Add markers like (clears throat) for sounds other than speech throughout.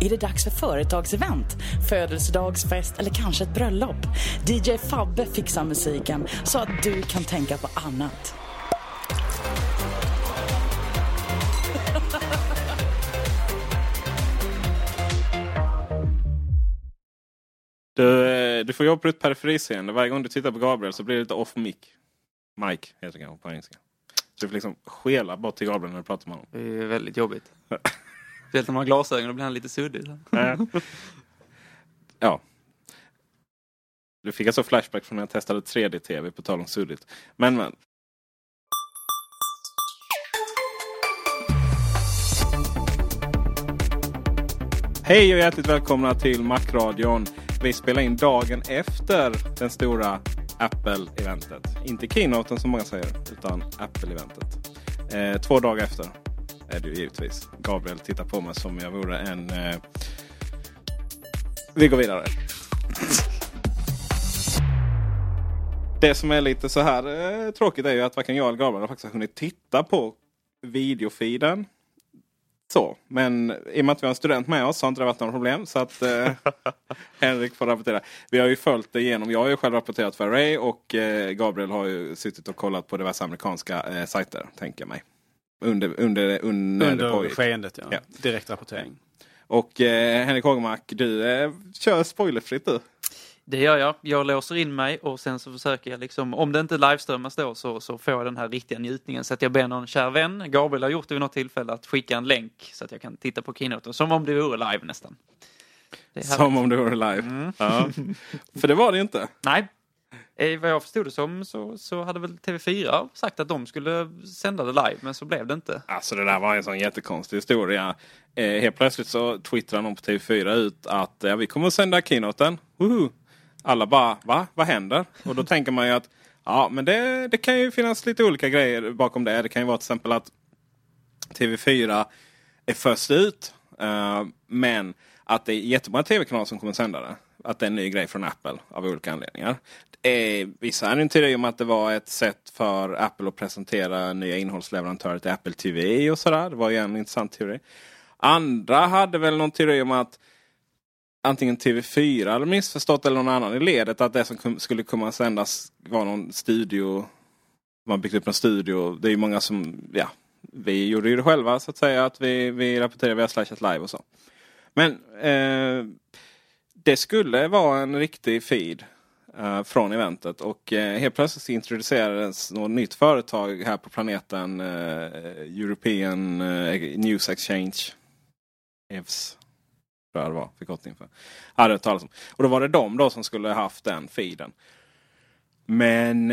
Är det dags för företagsevent, födelsedagsfest eller kanske ett bröllop? DJ Fabbe fixar musiken så att du kan tänka på annat. Du, eh, du får jobba på ett periferiseende. Varje gång du tittar på Gabriel så blir det lite off mic. Mike heter det kanske på engelska. Så du får liksom skela bort till Gabriel när du pratar med honom. Det är väldigt jobbigt. (laughs) Speciellt när man har glasögon, då blir han lite suddig. (laughs) ja. Du fick alltså flashback från när jag testade 3D-TV på tal om suddigt. Men men. Hej och hjärtligt välkomna till Macradion. Vi spelar in dagen efter den stora Apple-eventet. Inte keynoten som många säger, utan Apple-eventet. Eh, två dagar efter är det ju givetvis. Gabriel tittar på mig som jag vore en... Eh... Vi går vidare. Det som är lite så här eh, tråkigt är ju att varken jag eller Gabriel har faktiskt hunnit titta på videofeeden. Så, men i och med att vi har en student med oss så har inte det varit några problem. Så att eh, (laughs) Henrik får rapportera. Vi har ju följt det igenom. Jag har ju själv rapporterat för Ray och eh, Gabriel har ju suttit och kollat på diverse amerikanska eh, sajter, tänker jag mig. Under, under, under, under skeendet, ja. ja. Direktrapportering. Och eh, Henrik Hågemark, du eh, kör spoilerfritt du. Det gör jag. Jag låser in mig och sen så försöker jag liksom, om det inte livestreamas då så, så får jag den här riktiga njutningen. Så att jag ber någon kär vän, Gabriel har gjort det vid något tillfälle, att skicka en länk så att jag kan titta på keynoten. Som om det vore live nästan. Som om det vore live. Mm. Ja. (laughs) För det var det inte. Nej, Eh, vad jag förstod det som så, så hade väl TV4 sagt att de skulle sända det live men så blev det inte. Alltså det där var en sån jättekonstig historia. Eh, helt plötsligt så twittrade någon på TV4 ut att eh, vi kommer att sända keynoten. Woho! Alla bara va? Vad händer? Och då tänker man ju att ja men det, det kan ju finnas lite olika grejer bakom det. Det kan ju vara till exempel att TV4 är först ut. Eh, men att det är jättemånga tv-kanaler som kommer att sända det. Att det är en ny grej från Apple av olika anledningar. Eh, vissa hade en teori om att det var ett sätt för Apple att presentera nya innehållsleverantörer till Apple TV och sådär. Det var ju en intressant teori. Andra hade väl någon teori om att antingen TV4 hade missförstått eller någon annan i ledet att det som skulle komma sändas var någon studio. Man byggt upp en studio. Det är ju många som, ja, vi gjorde ju det själva så att säga. Att vi, vi rapporterade via Slashat Live och så. Men eh, det skulle vara en riktig feed uh, från eventet. Och uh, helt plötsligt introducerades något nytt företag här på planeten. Uh, European News Exchange. EVS. Tror jag det var förkortning för. Hade hört talas om. Och då var det de då som skulle haft den feeden. Men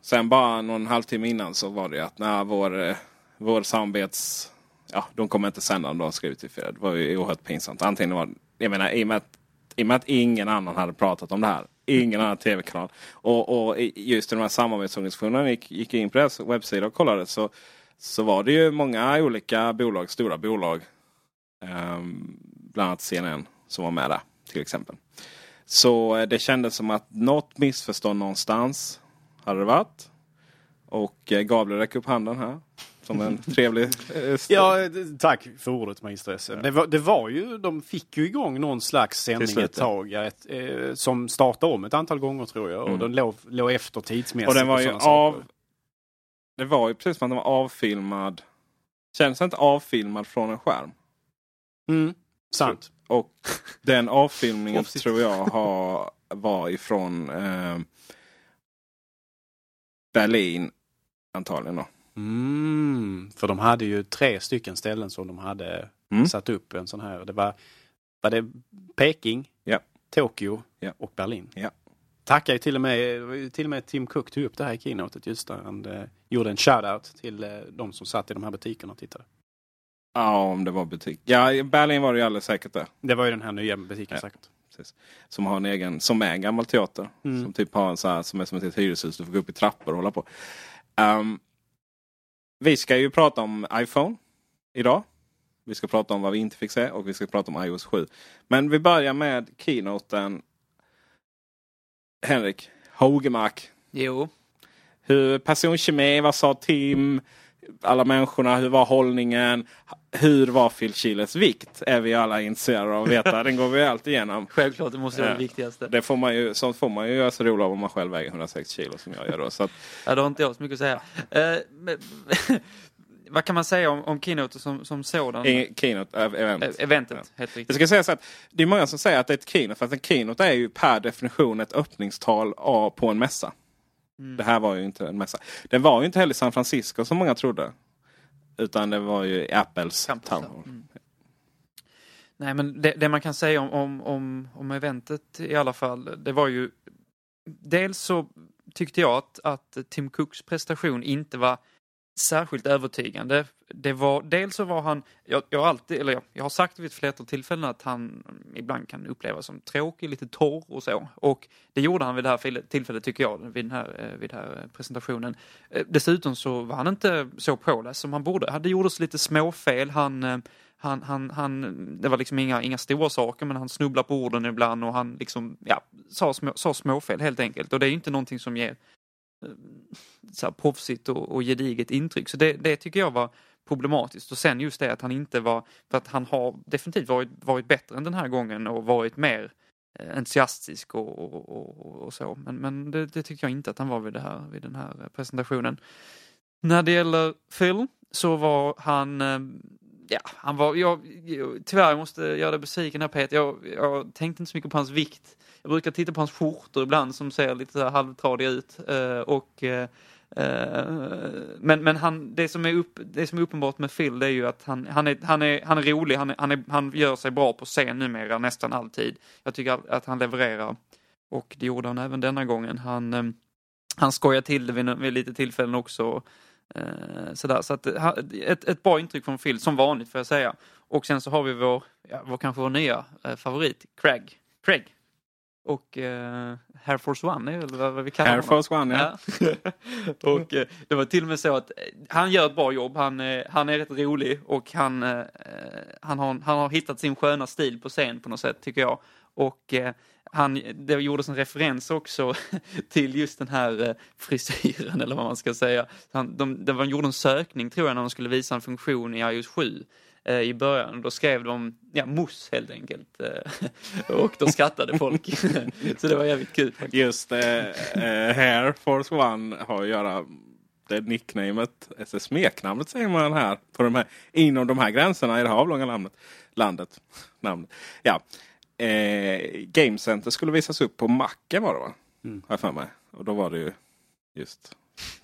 sen bara någon halvtimme innan så var det att när vår, vår samarbets... Ja, de kommer inte sända om de skrivit till Det var ju oerhört pinsamt. Antingen var jag menar i och med att i och med att ingen annan hade pratat om det här. Ingen annan tv-kanal. Och, och just den de här samarbetsorganisationerna gick, gick in på deras webbsida och kollade så, så var det ju många olika bolag, stora bolag. Um, bland annat CNN som var med där till exempel. Så eh, det kändes som att något missförstånd någonstans hade det varit. Och eh, Gabriel räcker upp handen här. Som en trevlig... Eh, Ja, tack för ordet magistressen. Ja. Det, var, det var ju, de fick ju igång någon slags sändning ett tag. ja, Ett, eh, som startade om ett antal gånger tror jag. Och Mm. den låg, låg efter tidsmässigt. Och den var ju saker. av... Det var ju precis som att den var avfilmad. Känns inte avfilmad från en skärm. Mm, sant. Och den avfilmningen (laughs) tror jag har, var ifrån eh, Berlin. Antagligen då. Mm, för de hade ju tre stycken ställen som de hade Mm. satt upp en sån här. Det var, var det Peking, Ja. Tokyo Ja. och Berlin. Ja. Tackar ju till och med, till och med Tim Cook tog upp det här i keynotet just där. Han eh, gjorde en shout-out till eh, de som satt i de här butikerna och tittade. Ja, om det var butik. Ja, i Berlin var det ju alldeles säkert det. Det var ju den här nya butiken Ja. säkert. Precis. Som har en egen, som är en gammal teater. Mm. Som typ har en så här, som är som ett hyreshus. Du får gå upp i trappor och hålla på. Ehm, vi ska ju prata om iPhone idag. Vi ska prata om vad vi inte fick se och vi ska prata om iOS 7. Men vi börjar med keynoten. Henrik Hogemark. Jo, Hur personkemi, vad sa Tim? Alla människorna, hur var hållningen? Hur var Phil Chiles vikt? Är vi alla intresserade av att veta. Den går vi alltid igenom. (laughs) självklart. Det måste vara det viktigaste. Det får man ju, sånt får man ju göra sig rolig av om man själv väger 106 kilo som jag gör då. Så att, Ja, då har inte jag så mycket att säga. Eh, (laughs) vad kan man säga om, om keynote som, som sådan? keynote, äh, event. Eh, Eventet, Ja. helt Jag riktigt. ska säga så att det är många som säger att det är ett keynote. För att en keynote är ju per definition ett öppningstal på en mässa. Mm. Det här var ju inte en mässa. Den var ju inte heller i San Francisco som många trodde. Utan det var ju Apples Campus, town. Mm. Nej, men det, det man kan säga om, om, om, om eventet i alla fall, det var ju... Dels så tyckte jag att, att Tim Cooks prestation inte var särskilt övertygande. Det var, dels så var han, jag, jag har alltid, eller jag, jag har sagt vid ett flertal tillfällen att han ibland kan upplevas som tråkig, lite torr och så. Och det gjorde han vid det här tillfället tycker jag, vid den här, eh, vid den här eh, presentationen. Eh, dessutom så var han inte så påläst som han borde. Det gjordes lite småfel. Han, han, han, han, det var liksom inga, inga stora saker men han snubblade på orden ibland och han liksom, ja, sa, små, sa småfel helt enkelt. Och det är ju inte någonting som ger Eh, så här proffsigt och, och gediget intryck. Så det, det tycker jag var problematiskt. Och sen just det att han inte var, för att han har definitivt varit, varit bättre än den här gången och varit mer eh, entusiastisk och, och, och, och så. Men, men det, det tycker jag inte att han var vid, det här, vid den här eh, presentationen. När det gäller Phil så var han, ja, han var, jag, jag, tyvärr jag göra dig besviken här Peter, jag, jag tänkte inte så mycket på hans vikt. Jag brukar titta på hans skjortor ibland som ser lite så halvtradiga ut. eh, och, eh, eh, men men han, det, som är upp, det som är uppenbart med Phil det är ju att han, han, är, han, är, han är rolig, han, är, han, är, han gör sig bra på scen numera nästan alltid. Jag tycker att- han levererar. Och det gjorde han även denna gången. Han, eh, han skojar till det vid, vid lite tillfällen också. Eh, sådär. Så att, ett, ett bra intryck från Phil, som vanligt får jag säga. Och sen så har vi vår, ja, vår kanske vår nya eh, favorit, Craig. Craig. Och eh, Air Force One är väl vad, vi kallar Air honom. Force One ja. Ja. (laughs) och eh, det var till och med så att eh, han gör ett bra jobb, han, eh, han är rätt rolig och han, eh, han, har, han har hittat sin sköna stil på scen på något sätt tycker jag. Och eh, han, det gjordes en referens också (laughs) till just den här eh, frisyren (laughs) eller vad man ska säga. Han, de, var, de gjorde en sökning tror jag när de skulle visa en funktion i iOS 7 eh, i början. Då skrev de ja, mousse helt enkelt. Eh, (laughs) och då skrattade folk. (laughs) Så det var jävligt kul. faktiskt. Just eh, eh, Air Force One har att göra det nicknamet, alltså smeknamnet säger man här, på de här, inom de här gränserna i det här avlånga landet. landet. Namnet. Ja. Eh, Game Center skulle visas upp på Macken var det va? Mm. Har jag för mig. Och då var det ju just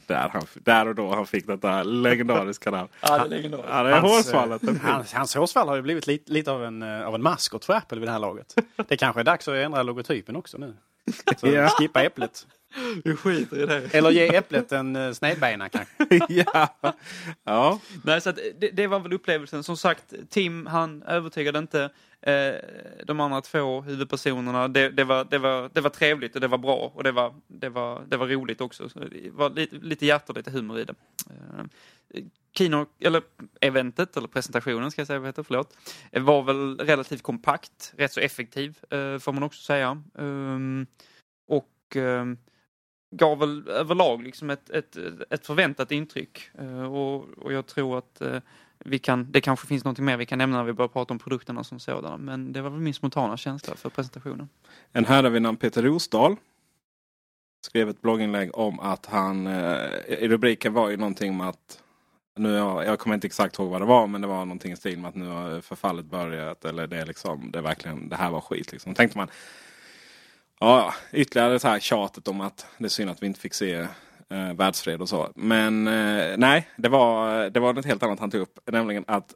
där, han, där och då han fick detta legendariska namn. Ja, det är legendariskt. Ja, det är Hans, eh, Hans, hans hårsvall har ju blivit lite, lite av en, eh, av en maskot för Apple vid det här laget. Det kanske är dags att ändra logotypen också nu. Så (laughs) Ja. skippa äpplet. (laughs) Vi skiter i det. Eller ge äpplet en uh, snedbena kanske. (laughs) ja. ja. Nej, så det, det var väl upplevelsen. Som sagt, Tim han övertygade inte eh, de andra två huvudpersonerna. Det, det, var, det, var, det var trevligt och det var bra och det var, det var, det var roligt också. Så det var lite, lite hjärta och lite humor i det. Eh, Kino, eller eventet, eller presentationen ska jag säga, vad heter, förlåt, eh, var väl relativt kompakt, rätt så effektiv eh, får man också säga. Ehm, och ehm, gav väl överlag liksom ett, ett, ett förväntat intryck. Eh, och, och jag tror att eh, vi kan, det kanske finns något mer vi kan nämna när vi börjar prata om produkterna som sådana. Men det var väl min spontana känsla för presentationen. En herre vid namn Peter Rosdahl skrev ett blogginlägg om att han, eh, i rubriken var ju någonting med att nu jag, jag kommer inte exakt ihåg vad det var men det var någonting i stil med att nu har förfallet börjat eller det är liksom, det är verkligen, det här var skit liksom. tänkte man, ja ytterligare så här tjatet om att det är synd att vi inte fick se eh, världsfred och så. Men eh, nej, det var, det var något helt annat han tog upp. Nämligen att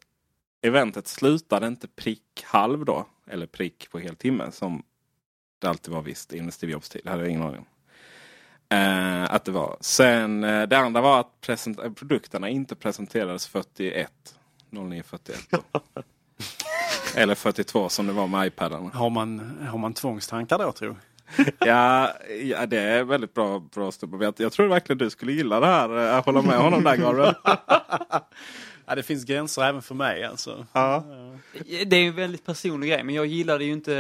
eventet slutade inte prick halv då. Eller prick på hel timme som det alltid var visst innan Steve Jobs tid. Det hade jag ingen aning om. Eh, att det var. Sen eh, det andra var att present- produkterna inte presenterades 41. 0941. (laughs) Eller 42 som det var med iPadarna. Har man, har man tvångstankar då tror (laughs) Ja, ja, det är väldigt bra, bra. Jag, jag tror verkligen du skulle gilla det här. Jag håller med honom där Gabriel. (laughs) Ja, det finns gränser även för mig alltså. Ja. Det är en väldigt personlig grej, men jag gillade ju inte,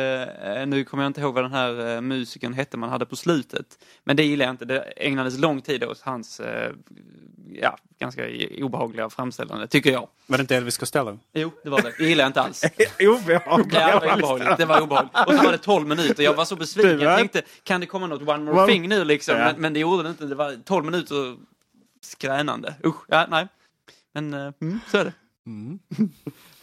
eh, nu kommer jag inte ihåg vad den här eh, musikern hette man hade på slutet. Men det gillade jag inte, det ägnades lång tid åt hans, eh, ja, ganska obehagliga framställande, tycker jag. Var det inte Elvis Costello? Jo, det var det. Det gillade jag inte alls. (laughs) Obehagligt. Ja, det var obehagligt. Det var obehagligt. Och så var det 12 minuter. Jag var så besviken. Jag tänkte, kan det komma något one more Well- thing nu liksom? Ja. Men, men det gjorde det inte. Det var 12 minuter skränande. Usch, ja, nej. Men uh, mm, så är det. (laughs)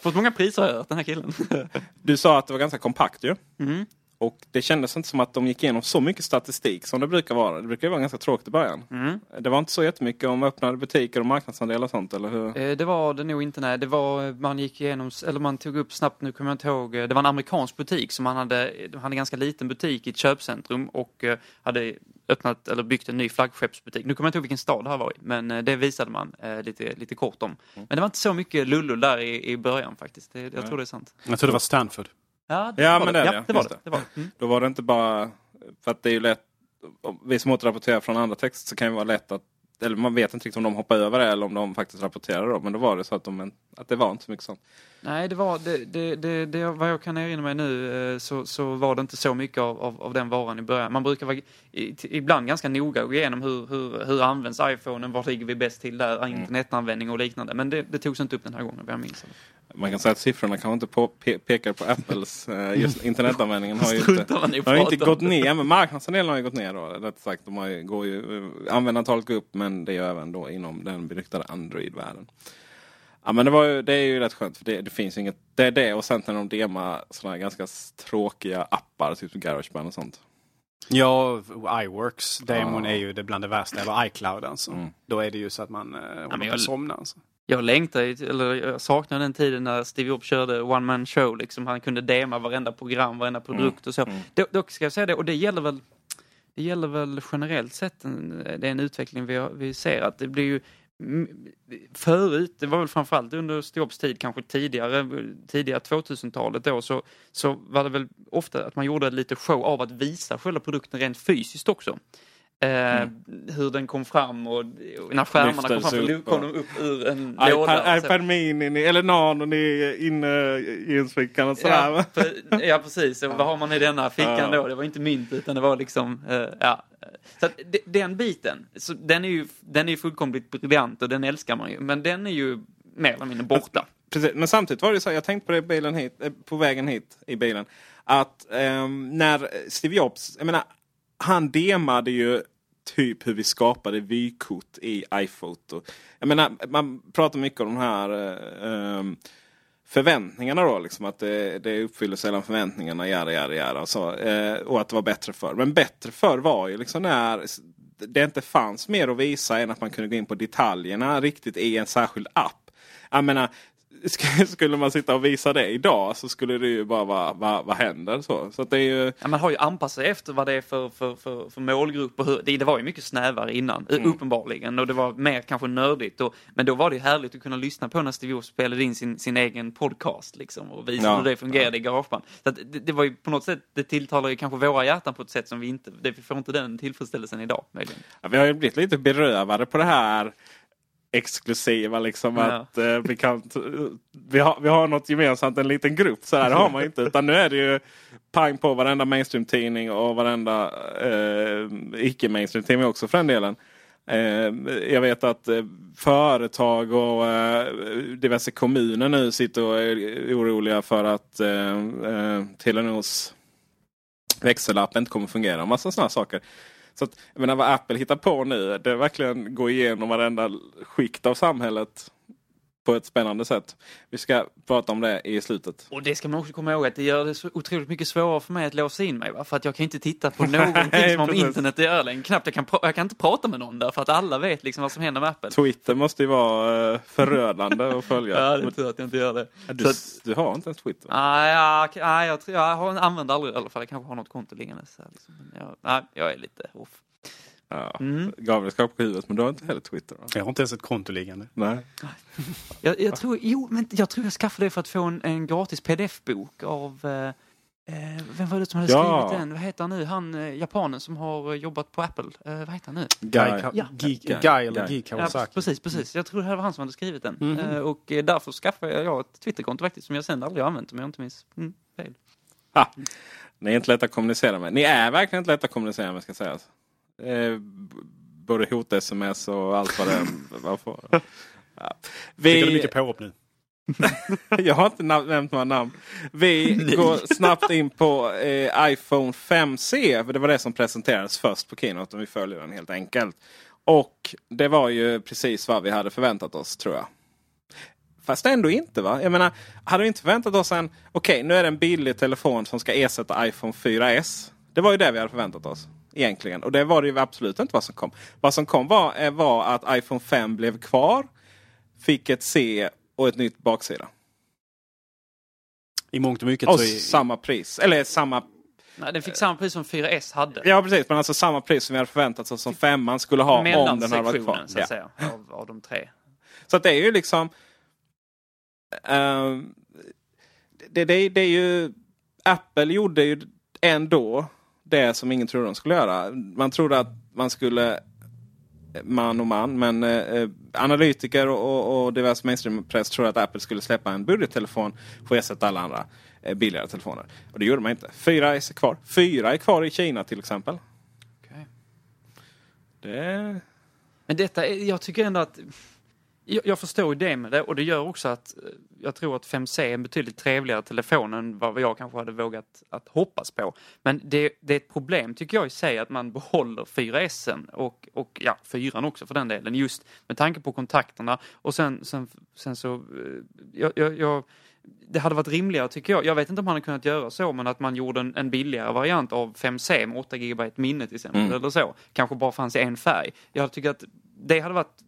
Fått många priser har jag hört, den här killen. (laughs) Du sa att det var ganska kompakt ju. Mm. Och det kändes inte som att de gick igenom så mycket statistik som det brukar vara. Det brukar ju vara ganska tråkigt i början. Mm. Det var inte så jättemycket om öppnade butiker och marknadsandelar och sånt, eller hur? Eh, Det var det nog inte, nej. Det var, man gick igenom, eller man tog upp snabbt, nu kommer jag inte ihåg, eh, det var en amerikansk butik som man hade, de hade en ganska liten butik i ett köpcentrum och eh, hade öppnat, eller byggt en ny flaggskeppsbutik. Nu kommer jag inte ihåg vilken stad det här var i, men eh, det visade man eh, lite, lite kort om. Men det var inte så mycket lullull där i, i början faktiskt. Det, jag tror det är sant. Jag tror det var Stanford. Ja, Ja, var men det är ja, det. det. var det. det. det, var det. Mm. Då var det inte bara... För att det är ju lätt... Vi som återrapporterar från andra texter så kan det vara lätt att... Eller man vet inte riktigt om de hoppar över det eller om de faktiskt rapporterar då. Men då var det så att, de, att det var inte så mycket sånt. Nej, det var, det, det, det, det, vad jag kan erinra mig nu eh, så, så var det inte så mycket av, av, av den varan i början. Man brukar vara i, ibland ganska noga och gå igenom hur, hur, hur används iPhonen, var ligger vi bäst till där, internetanvändning och liknande. Men det, det togs inte upp den här gången, vad jag minns. Man kan säga att siffrorna kanske inte på, pe, pekar på Apples... Eh, just (laughs) internetanvändningen har ju inte, har ju inte gått ner. Men marknadsandelen har ju gått ner då. Rätt sagt, de har ju, går ju, eh, användarantalet går upp men det är ju även då inom den beryktade Android-världen. Ja men det, var ju, det är ju rätt skönt för det, det finns inget... Det är det och sen när de demar sådana här ganska tråkiga appar, typ Garageband och sånt. Ja, iWorks demon Ja. är ju det bland det värsta. Eller iCloud alltså. Mm. Då är det ju så att man eh, håller på att somna. Alltså. Jag längtar, ju eller jag saknar den tiden när Steve Jobs körde one man show. Liksom. Han kunde dema varenda program, varenda produkt och så. Då, dock ska jag säga det, och det gäller väl det gäller väl generellt sett, en, det är en utveckling vi, vi ser att det blir ju mm, Förut, det var väl framförallt under Steve Jobs tid, kanske tidigare, tidiga 2000-talet då, så, så var det väl ofta att man gjorde lite show av att visa själva produkten rent fysiskt också. Eh, Hur den kom fram och, när skärmarna kom fram så upp kom de upp ur en låda. iPad, så. iPad Mini, eller Nanon är inne i jeansfickan och sådär. Ja, ja precis, och vad har man i denna fickan Ja. då? Det var inte mynt utan det var liksom, eh, ja. Så att de- den biten, så den är ju den är fullkomligt briljant och den älskar man ju. Men den är ju mer eller mindre borta. Precis. Men samtidigt var det så, här, jag tänkte på det bilen hit, eh, på vägen hit i bilen. Att ehm, när Steve Jobs, jag menar, han demade ju typ hur vi skapade vykort i iPhoto. Jag menar, man pratar mycket om de här eh, ehm, förväntningarna då. Liksom, att det, det uppfyller sällan förväntningarna, jada, jada, jada. Och, så, eh, och att det var bättre förr. Men bättre förr var ju liksom när det inte fanns mer att visa än att man kunde gå in på detaljerna riktigt i en särskild app. Jag menar, skulle man sitta och visa det idag så skulle det ju bara vara, vad, vad händer? Så, så det är ju... Ja, man har ju anpassat sig efter vad det är för, för, för, för målgrupp och hur, det, det var ju mycket snävare innan, Mm. uppenbarligen. Och det var mer kanske nördigt. Och, men då var det ju härligt att kunna lyssna på när Steve Jobs spelade in sin, sin egen podcast liksom, och visa Ja, hur det fungerade i Garageband. Så det, det var ju på något sätt, det tilltalar ju kanske våra hjärtan på ett sätt som vi inte, det, vi får inte den tillfredsställelsen idag möjligen. Ja, vi har ju blivit lite berövade på det här exklusiva liksom. Ja. Att eh, vi, kan, vi, har, vi har något gemensamt, en liten grupp. Så här har man inte. Utan nu är det ju pang på varenda mainstream-tidning och varenda eh, icke-mainstream-tidning också för den delen. Eh, jag vet att eh, företag och eh, diverse kommuner nu sitter och är oroliga för att eh, eh, Telenors växelapp inte kommer fungera. Och massa sådana saker. Så att, jag menar vad Apple hittar på nu. Det är verkligen gå igenom varenda skikt av samhället på ett spännande sätt. Vi ska prata om det i slutet. Och det ska man också komma ihåg att det gör det så otroligt mycket svårare för mig att låsa in mig. Va? För att jag kan inte titta på (laughs) någonting Nej, som har med internet att göra längre. Knappt jag kan, jag kan inte prata med någon där för att alla vet liksom vad som händer med Apple. Twitter måste ju vara eh, förödande att följa. (laughs) Ja, det är tur att jag inte gör det. du, att- du har inte ens Twitter? Nej, ja, k- nej, jag, tror- jag har, använder aldrig i alla fall. Jag kanske har något konto liggande. Så liksom. Jag, nej, jag är lite off. Ja. Mm. Gabriel skakar på huvudet men du har inte heller Twitter? Va? Jag har inte ens ett konto liggande. Nej. (laughs) Jag, jag, tror, jo, men jag tror jag skaffade det för att få en, en gratis pdf-bok av eh, eh, vem var det som hade Ja. skrivit den? Vad heter han nu? Han eh, japanen som har jobbat på Apple. Eh, vad heter han nu? Guy, Guy. Ja. Guy, Guy. Guy eller Guy. Ja, Kawasaki. precis, precis. Jag tror det var han som hade skrivit den. Mhm. Eh, och därför skaffade jag ett Twitterkonto faktiskt som jag sen aldrig har använt om jag inte minns mm, fel. Ha. Ni är inte lätta att kommunicera med. Ni är verkligen inte lätta att kommunicera med ska sägas. Eh, både hot-sms och allt vad det (laughs) är. Varför? Ja. Fick du Vi, mycket påhopp nu? (laughs) jag har inte nämnt några namn. Vi (laughs) går snabbt in på eh, iPhone 5C. För det var det som presenterades först på Keynote. Vi följer den helt enkelt. Och det var ju precis vad vi hade förväntat oss tror jag. Fast ändå inte va? Jag menar, hade vi inte förväntat oss en... Okej, nu är det en billig telefon som ska ersätta iPhone 4S. Det var ju det vi hade förväntat oss. Egentligen. Och det var det ju absolut inte vad som kom. Vad som kom var, eh, var att iPhone 5 blev kvar. Fick ett C och ett nytt baksida. I mångt och mycket Och så är... samma pris. Eller samma... Nej, den fick samma pris som 4S hade. Ja precis, men alltså samma pris som vi hade förväntat oss som femman skulle ha om den hade varit kvar. Så att Ja. säga, av, av de tre. Så att det är ju liksom... ehm, det, det, det är ju... Apple gjorde ju ändå det som ingen trodde de skulle göra. Man trodde att man skulle man och man. Men eh, analytiker och, och, och diverse mainstream-press tror att Apple skulle släppa en budgettelefon för att ersätta alla andra eh, billigare telefoner. Och det gjorde man inte. Fyra är kvar. Fyra är kvar i Kina till exempel. Okej. Det... Men detta, jag tycker ändå att jag, förstår idén med det och det gör också att eh, jag tror att 5C är en betydligt trevligare telefon än vad jag kanske hade vågat att hoppas på. Men det, det är ett problem tycker jag i sig att man behåller 4S och, och ja, 4 också för den delen just med tanke på kontakterna och sen, sen, sen så eh, jag, jag, jag det hade varit rimligare tycker jag. Jag vet inte om man hade kunnat göra så, men att man gjorde en, en billigare variant av 5C med 8 GB minne till exempel. Mm. Eller så. Kanske bara fanns i en färg. Jag tycker att det hade varit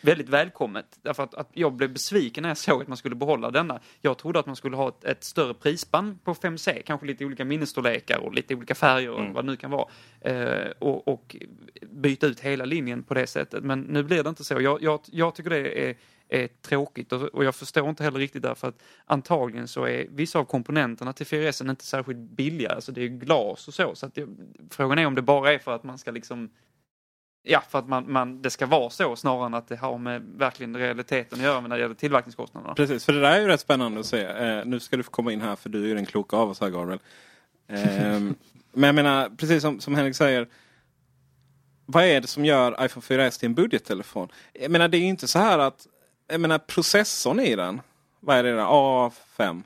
väldigt välkommet. Därför att, att jag blev besviken när jag såg att man skulle behålla denna. Jag trodde att man skulle ha ett, ett större prisspann på 5C. Kanske lite olika minnesstorlekar och lite olika färger och Mm. vad det nu kan vara. Eh, och, och byta ut hela linjen på det sättet. Men nu blir det inte så. Jag, jag, jag tycker det är är tråkigt och, och jag förstår inte heller riktigt därför att antagligen så är vissa av komponenterna till 4S inte särskilt billiga. Alltså det är ju glas och så. så att det, frågan är om det bara är för att man ska liksom Ja, för att man, man, det ska vara så snarare än att det har med verkligen realiteten att göra när det gäller tillverkningskostnaderna. Precis, för det där är ju rätt spännande att se. Eh, nu ska du få komma in här för du är ju den kloka av oss här Gabriel. Ehm, (laughs) men jag menar, precis som, som Henrik säger. Vad är det som gör iPhone 4S till en budgettelefon? Jag menar det är ju inte så här att, jag menar processorn i den. Vad är det där? A5?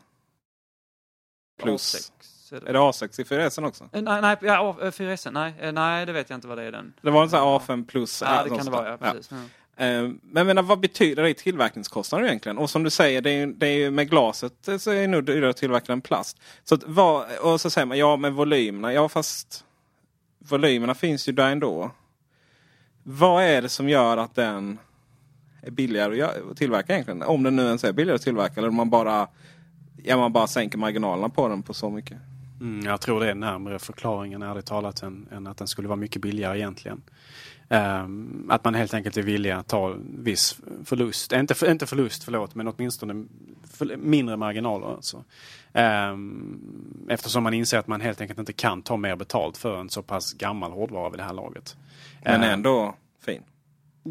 Plus. A6, är det? Är det A6 i 4S också? Eh, Nej, nej, ja, 4S, nej, eh, nej, det vet jag inte vad det är den. Det var en sån här A5 plus. Ja, det kan det vara, ja, precis. Ja. Eh, Men menar, vad betyder det i tillverkningskostnader egentligen? Och som du säger, det är ju, det är ju med glaset eh, så är det nog dyrare att tillverka än plast. Så att vad, och så säger man, ja men volymerna, ja fast volymerna finns ju där ändå. Vad är det som gör att den är billigare att tillverka egentligen? Om den nu ens är billigare att tillverka eller om man bara, ja, man bara sänker marginalerna på den på så mycket. Mm, jag tror det är närmare förklaringen ärligt talat än, än att den skulle vara mycket billigare egentligen. Ehm, att man helt enkelt är villig att ta viss förlust. Inte, för, inte förlust, förlåt, men åtminstone för, mindre marginaler. Alltså. Ehm, eftersom man inser att man helt enkelt inte kan ta mer betalt för en så pass gammal hårdvara vid det här laget. Men Ehm, ändå fin.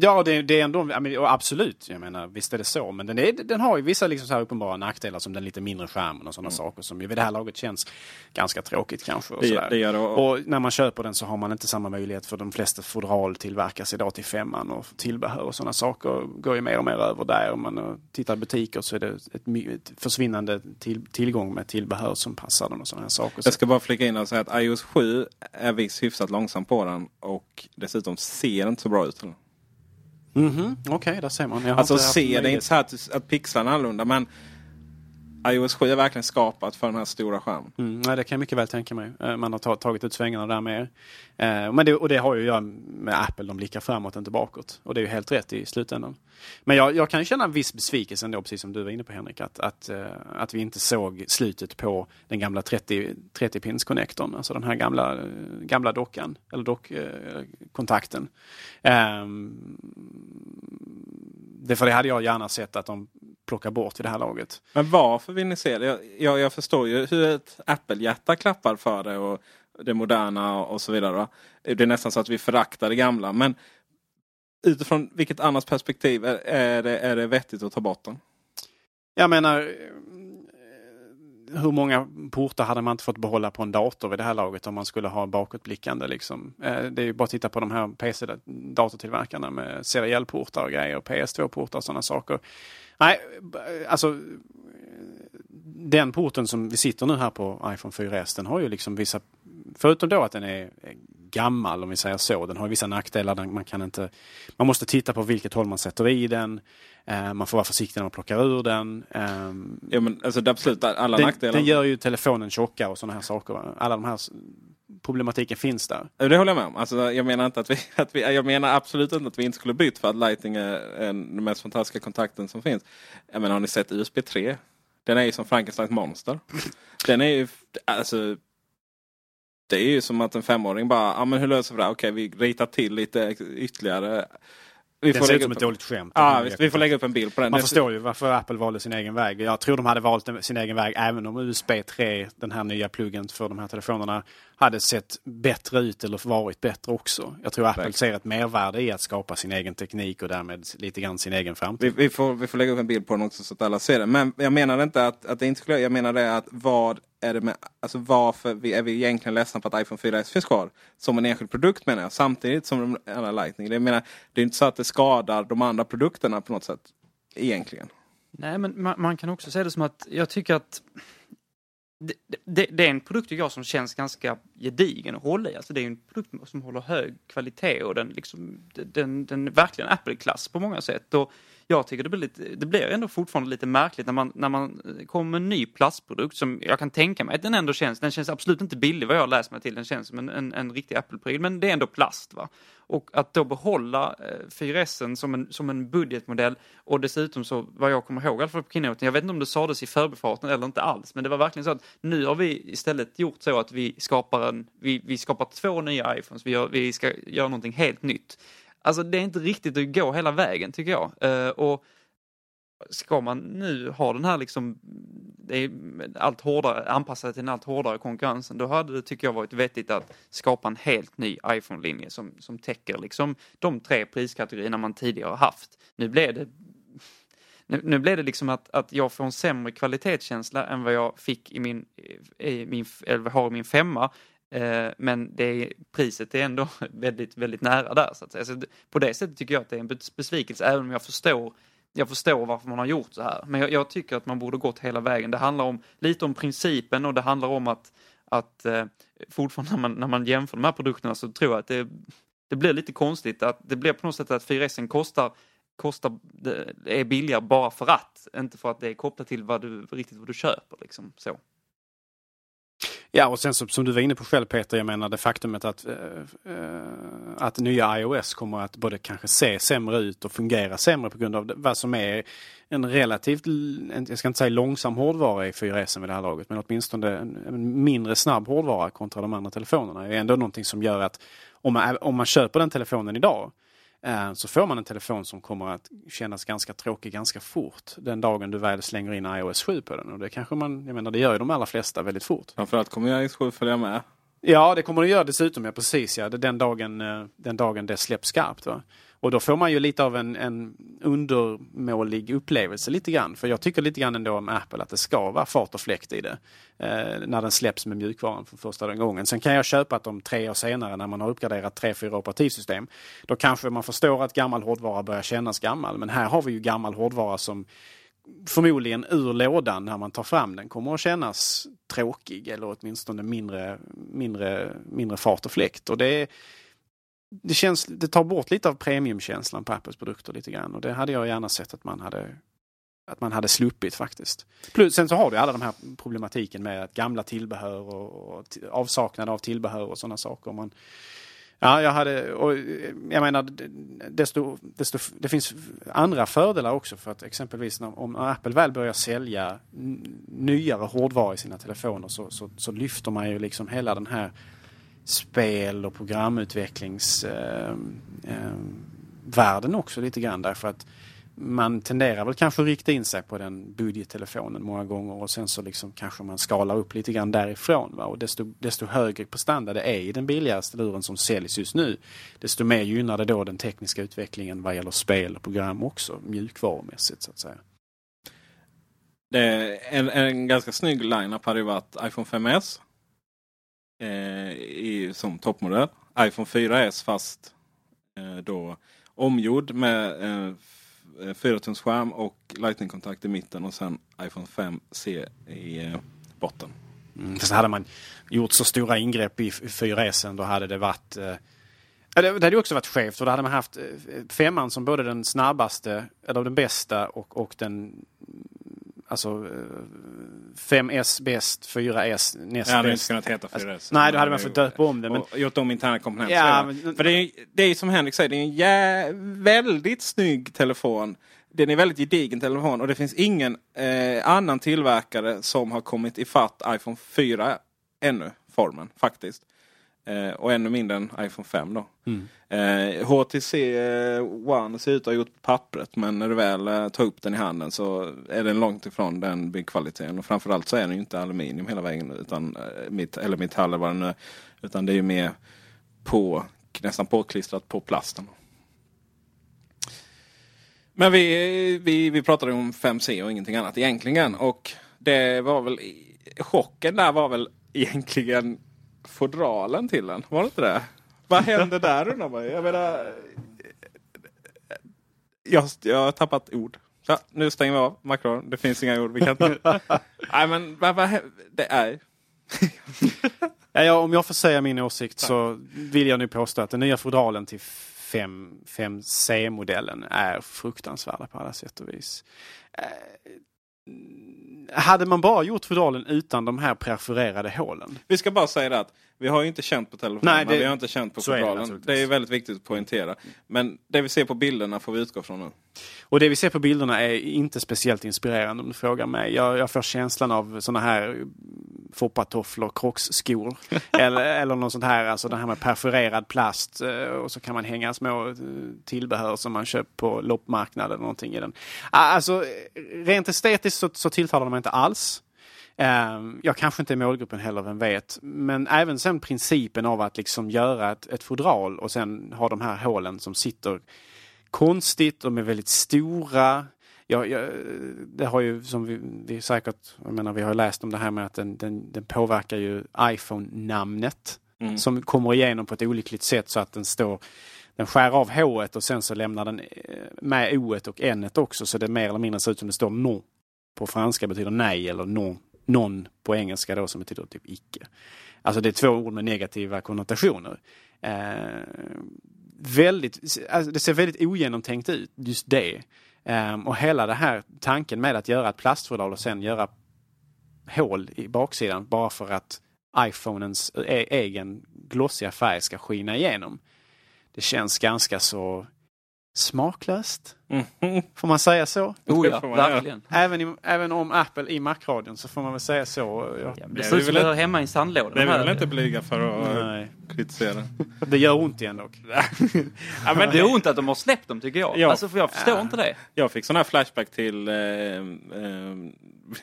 Ja, det, det är ändå, absolut, jag menar, visst är det så. Men den, är, den har ju vissa liksom så här uppenbara nackdelar som den lite mindre skärmen och sådana saker som ju vid det här laget känns ganska tråkigt kanske. Och, Det- det det. och när man köper den så har man inte samma möjlighet för de flesta fodral tillverkas idag till femman och tillbehör och sådana saker går ju mer och mer över där. Om man eh, tittar i butiker så är det ett, ett försvinnande till, tillgång med tillbehör som passar den och sådana här saker. Jag ska bara flika in och säga att iOS 7 är visst hyfsat långsam på den och dessutom ser inte så bra ut. Mhm, Okej, där ser man. Jag Alltså ser det möjlighet. inte så att, att pixlarna är annorlunda men iOS 7 är verkligen skapat för den här stora skärmen. Mm, nej, det kan jag mycket väl tänka mig. Eh, Man har ta- tagit ut svängarna där med. Eh, men det, och det har ju att göra med Apple, de blickar framåt, inte bakåt. Och det är ju helt rätt i slutändan. Men jag, jag kan känna en viss besvikelse ändå, precis som du var inne på Henrik, att, att, eh, att vi inte såg slutet på den gamla 30, 30-pins-connectorn, alltså den här gamla, eh, gamla dockan, eller dockkontakten. Eh, ehm, det, för det hade jag gärna sett att de plockar bort vid det här laget. Men varför vill ni se det? Jag, jag, jag förstår ju hur ett Apple-hjärta klappar för det och det moderna och så vidare. Va? Det är nästan så att vi föraktar det gamla. Men utifrån vilket annat perspektiv är, är, det, är det vettigt att ta bort den? Jag menar, eh, hur många portar hade man inte fått behålla på en dator vid det här laget om man skulle ha bakåtblickande? Liksom? Eh, det är ju bara att titta på de här PC-datortillverkarna med seriellportar och grejer, PS2-portar och sådana saker. Nej, eh, alltså den porten som vi sitter nu här på iPhone 4S, den har ju liksom vissa, förutom då att den är gammal om vi säger så, den har vissa nackdelar. Man, kan inte, man måste titta på vilket håll man sätter i den. Eh, Man får vara försiktig när man plockar ur den. Ehm, Ja, men alltså, det absolut alla Den, nackdelar. den gör ju telefonen tjockare och sådana här saker. Alla de här problematiken finns där. Det håller jag med om. Alltså, jag, menar inte att vi, (laughs) att vi, jag menar absolut inte att vi inte skulle bytt för att Lighting är en, den mest fantastiska kontakten som finns. Jag menar, har ni sett USB 3? Den är ju som Frankensteins monster. Den är ju, alltså, det är ju som att en femåring bara, ja men hur löser vi det? Okej, vi ritar till lite ytterligare. Vi Den ser ut som upp ett dåligt skämt. Ja, visst, vi får lägga upp en bild på den. Man Det- förstår ju varför Apple valde sin egen väg. Jag tror de hade valt sin egen väg även om USB 3, den här nya pluggen för de här telefonerna, hade sett bättre ut eller varit bättre också. Jag tror Apple Verkligen. ser ett mervärde i att skapa sin egen teknik och därmed lite grann sin egen framtid. Vi, vi, får, vi får lägga upp en bild på den också så att alla ser den. Men jag menar inte att, att det inte skulle... Jag menar det att vad är det med... Alltså varför vi, är vi egentligen ledsna på att iPhone 4S finns kvar? Som en enskild produkt menar jag. Samtidigt som de andra Lightning. Det, menar, det är inte så att det skadar de andra produkterna på något sätt. Egentligen. Nej, men man, man kan också säga det som att jag tycker att det, det, det är en produkt jag som känns ganska gedigen att hålla i. Alltså det är en produkt som håller hög kvalitet och den, liksom, den, den är verkligen Apple-klass på många sätt. Och jag tycker det blir, lite, det blir ändå fortfarande lite märkligt när man, när man eh, kommer med en ny plastprodukt som jag kan tänka mig att den ändå känns, den känns absolut inte billig vad jag läser läst mig till, den känns som en, en, en riktig Apple-pryl, men det är ändå plast. va. Och att då behålla eh, 4S som en, som en budgetmodell och dessutom så, vad jag kommer ihåg i alla fall på keynoten, jag vet inte om det sades i förbifarten eller inte alls, men det var verkligen så att nu har vi istället gjort så att vi skapar, en, vi, vi skapar två nya iPhones, vi, gör, vi ska göra någonting helt nytt. Alltså det är inte riktigt att gå hela vägen tycker jag. Eh, och ska man nu ha den här liksom, det är allt hårdare, anpassat till den allt hårdare konkurrensen, då hade det tycker jag varit vettigt att skapa en helt ny iPhone-linje som, som täcker liksom de tre priskategorierna man tidigare haft. Nu blev det nu, nu blev det liksom att, att jag får en sämre kvalitetskänsla än vad jag fick i min, i min eller har i min femma. Eh, men det är, priset är ändå (laughs) väldigt, väldigt nära där så att säga. Så på det sättet tycker jag att det är en besvikelse även om jag förstår jag förstår varför man har gjort så här. Men jag, jag tycker att man borde gått hela vägen. Det handlar om, lite om principen och det handlar om att, att eh, fortfarande när man, när man jämför de här produkterna så tror jag att det, det blir lite konstigt att det blir på något sätt att 4S kostar kostar, är billigare bara för att, inte för att det är kopplat till vad du, riktigt vad du köper. Liksom. Så. Ja, och sen som du var inne på själv Peter, jag menar det faktumet att, eh, eh, att nya iOS kommer att både kanske se sämre ut och fungera sämre på grund av vad som är en relativt, jag ska inte säga långsam hårdvara i 4S vid det här laget, men åtminstone en, en mindre snabb hårdvara kontra de andra telefonerna. är ändå någonting som gör att om man, om man köper den telefonen idag så får man en telefon som kommer att kännas ganska tråkig ganska fort den dagen du väl slänger in iOS 7 på den. Och det kanske man, jag menar det gör ju de allra flesta väldigt fort. Framförallt kommer jag iOS 7 följa med. Ja, det kommer det göra dessutom, ja precis ja. Den dagen, eh, den dagen det släpps skarpt. Va? Och då får man ju lite av en, en undermålig upplevelse lite grann. För jag tycker lite grann ändå om Apple att det ska vara fart och fläkt i det. Eh, när den släpps med mjukvaran för första gången. Sen kan jag köpa att de tre år senare när man har uppgraderat tre, fyra operativsystem. Då kanske man förstår att gammal hårdvara börjar kännas gammal. Men här har vi ju gammal hårdvara som förmodligen ur lådan när man tar fram den kommer att kännas tråkig eller åtminstone mindre, mindre, mindre fart och fläkt. Och det, det, känns, det tar bort lite av premiumkänslan på Apples produkter lite grann och det hade jag gärna sett att man hade att man hade sluppit faktiskt. Plus, sen så har du alla de här problematiken med gamla tillbehör och, och avsaknad av tillbehör och sådana saker. Man, Ja, jag hade, och jag menar, desto, desto, det finns andra fördelar också för att exempelvis när, om Apple väl börjar sälja nyare hårdvara i sina telefoner så, så, så lyfter man ju liksom hela den här spel och programutvecklingsvärlden ehm, ehm, eh, eh, också lite grann därför att man tenderar väl kanske att rikta in sig på den budgettelefonen många gånger och sen så liksom kanske man skalar upp lite grann därifrån. Va? Och desto, desto högre prestanda det är i den billigaste luren som säljs just nu, desto mer gynnar det då den tekniska utvecklingen vad gäller spel och program också, mjukvarumässigt så att säga. Det är en, en ganska snygg line-up hade ju varit iPhone 5S eh, i, som toppmodell. iPhone 4S fast eh, då omgjord med eh, 4-tums skärm och Lightning-kontakt i mitten och sen iPhone 5C i eh, botten. Mm, så hade man gjort så stora ingrepp i 4S då hade det varit eh, det hade också varit skevt för då hade man haft eh, femman som både den snabbaste, eller den bästa och, och den alltså 5S bäst, 4S näst ja, bäst. Det hade inte kunnat heta 4S. Alltså, nej, då hade man fått döpa om det. Men... Och gjort om interna komponenter. Ja, men... För det är, det är som Henrik säger, det är en jä... väldigt snygg telefon. Den är väldigt gedigen telefon och det finns ingen eh, annan tillverkare som har kommit ifatt iPhone 4 ännu, formen faktiskt. Eh, och ännu mindre än iPhone 5 då. Mm. Eh, HTC eh, One ser ut att ha gjort pappret men när du väl eh, tar upp den i handen så är den långt ifrån den byggkvaliteten. Och framförallt så är den ju inte aluminium hela vägen utan, eh, mitt, eller metall eller vad den är. Utan det är ju mer på, nästan påklistrat på plasten. Men vi, vi, vi pratade om 5C och ingenting annat egentligen. Och det var väl chocken där var väl (laughs) egentligen fodralen till den. Var det inte det? Vad hände där undrar man Jag menar... Jag, jag har tappat ord. Så, nu stänger vi av Macron. Det finns inga ord. Vi kan inte... (laughs) Nej men vad, vad, det är... ja, om jag får säga min åsikt så vill jag nu påstå att den nya fodralen till 5, 5C-modellen är fruktansvärda på alla sätt och vis. Hade man bara gjort fodralen utan de här perforerade hålen. Vi ska bara säga det att vi har ju inte känt på telefonen. Nej, det, vi har inte känt på fodralen. Det, det, är väldigt viktigt att poängtera. Men det vi ser på bilderna får vi utgå från nu. Och det vi ser på bilderna är inte speciellt inspirerande om du frågar mig. Jag, jag får känslan av sådana här foppatofflor, krocksskor. (laughs) eller, eller något sånt här, alltså det här med perforerad plast. Eh, och så kan man hänga små eh, tillbehör som man köpt på loppmarknaden eller någonting i den. Alltså rent estetiskt så, så tilltalar de inte alls. Ehm, jag kanske inte är målgruppen heller, vem vet. Men även sen principen av att liksom göra ett, ett fodral och sen ha de här hålen som sitter konstigt, de är väldigt stora. Jag, jag, det har ju som vi, vi säkert, jag menar vi har läst om det här med att den, den, den påverkar ju iPhone-namnet. Mm. Som kommer igenom på ett olyckligt sätt så att den står den skär av H och sen så lämnar den eh, med O och N också så det mer eller mindre ser ut som det står non. På franska betyder nej eller non non på engelska då som betyder typ icke. Alltså det är två ord med negativa konnotationer. Eh, väldigt, alltså det ser väldigt ogenomtänkt ut, just det. Um, och hela den här tanken med att göra ett plastfodral och sen göra hål i baksidan bara för att iPhonens e egen glossiga färg ska skina igenom. Det känns ganska så smaklöst. Mm. Får man säga så? Oh ja, verkligen. Även, i, även om Apple i Macradion så får man väl säga så. Ja, ja, det ser ut som det hör hemma i en sandlåda. Det är vi väl inte blyga för att Nej. kritisera. Det gör ont igen dock. (laughs) ja, men det är ont att de har släppt dem tycker jag. Ja. Alltså för jag förstår ja. inte det. Jag fick sån här flashback till, eh, eh,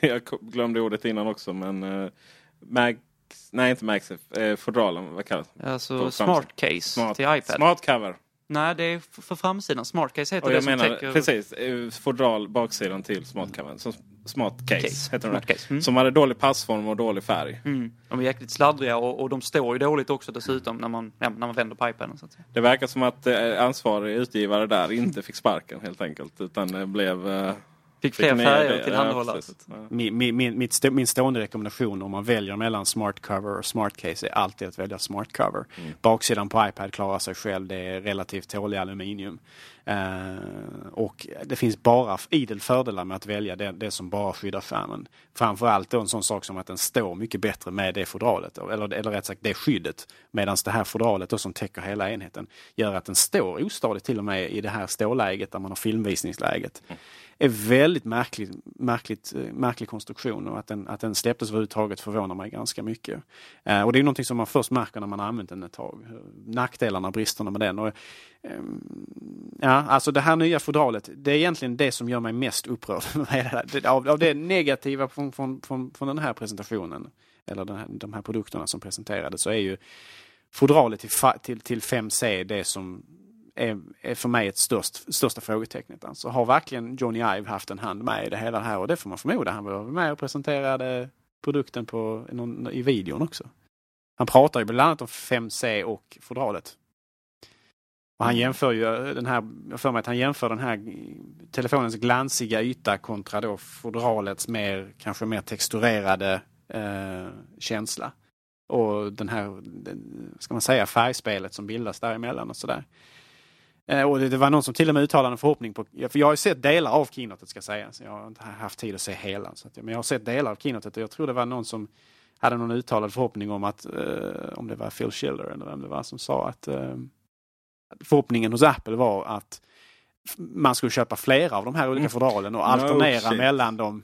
(laughs) jag glömde ordet innan också men eh, Mag Nej inte Maxif, eh, fodralen, vad kallas det? Alltså smart case smart, till iPad. Smart cover. Nej, det är för framsidan. SmartCase heter Och det jag som menar täcker... precis, eh, fodral baksidan till smartcovern. Som smart case, heter Smart det. mm. Som hade dålig passform och dålig färg. Mm. De är jäkligt sladdriga och, och de står ju dåligt också dessutom när man, ja, när man vänder på iPaden. Så att säga. Det verkar som att eh, ansvarig utgivare där inte fick sparken helt enkelt. Utan det blev... Eh, Fick fler färger det. till Ja. Min, min, min, stå, min stående rekommendation om man väljer mellan smart cover och smart case är alltid att välja smart cover. Baksidan på iPad klarar sig själv, det är relativt tålig aluminium. Eh, och det finns bara idel fördelar med att välja det, det som bara skyddar skärmen. Framförallt då en sån sak som att den står mycket bättre med det fodralet, eller, eller rätt sagt det skyddet. Medan det här fodralet då som täcker hela enheten gör att den står ostadigt till och med i det här ståläget där man har filmvisningsläget är väldigt märklig, märkligt, eh, märklig konstruktion och att den, att den släpptes överhuvudtaget förvånar mig ganska mycket. Eh, och det är någonting som man först märker när man har använt den ett tag. Nackdelarna Nackdelarna, bristerna med den. Och, eh, ja, alltså det här nya fodralet, det är egentligen det som gör mig mest upprörd (laughs) av, av det negativa från, från, från, från den här presentationen, eller den här, de här produkterna som presenterades, så är ju fodralet till, till, till 5C det som är, är för mig ett störst, största frågetecknet. Alltså, har verkligen Johnny Ive haft en hand med i det hela här? Och det får man förmoda. Han var med och presenterade produkten på, någon, i videon också. Han pratar ju bland annat om 5C och fodralet. Och han jämför ju eh, den här, jag för mig att han jämför den här telefonens glansiga yta kontra då fodralets mer, kanske mer texturerade eh, känsla. Och den här, ska man säga, färgspelet som bildas däremellan och sådär. Eh, och det, var någon som till och med uttalade en förhoppning på, för jag har ju sett delar av keynotet ska sägas. Jag har inte haft tid att se hela. Så att, men jag har sett delar av keynotet och jag tror det var någon som hade någon uttalad förhoppning om att, eh, om det var Phil Schiller eller vem det var som sa att eh, förhoppningen hos Apple var att man skulle köpa flera av de här olika Mm. fodralen och No alternera shit. mellan dem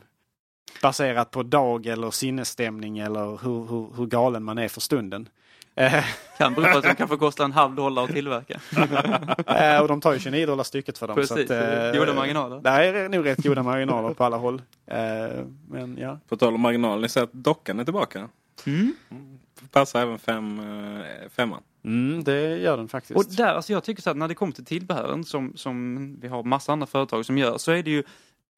baserat på dag eller sinnesstämning eller hur, hur, hur galen man är för stunden. Eh, Kan bero på att de kanske kostar en halv dollar att tillverka. (laughs) Eh, och de tar ju 29 dollar stycket för dem. Precis, så att, så det är eh, goda marginaler. Det är nog rätt goda marginaler på alla håll. Eh, men ja. På tal om marginal, ni ser att dockan är tillbaka. Mm. Passar även fem, femman. Mm, det gör den faktiskt. Och där, alltså jag tycker så att när det kommer till tillbehören som, som vi har massa andra företag som gör så är det ju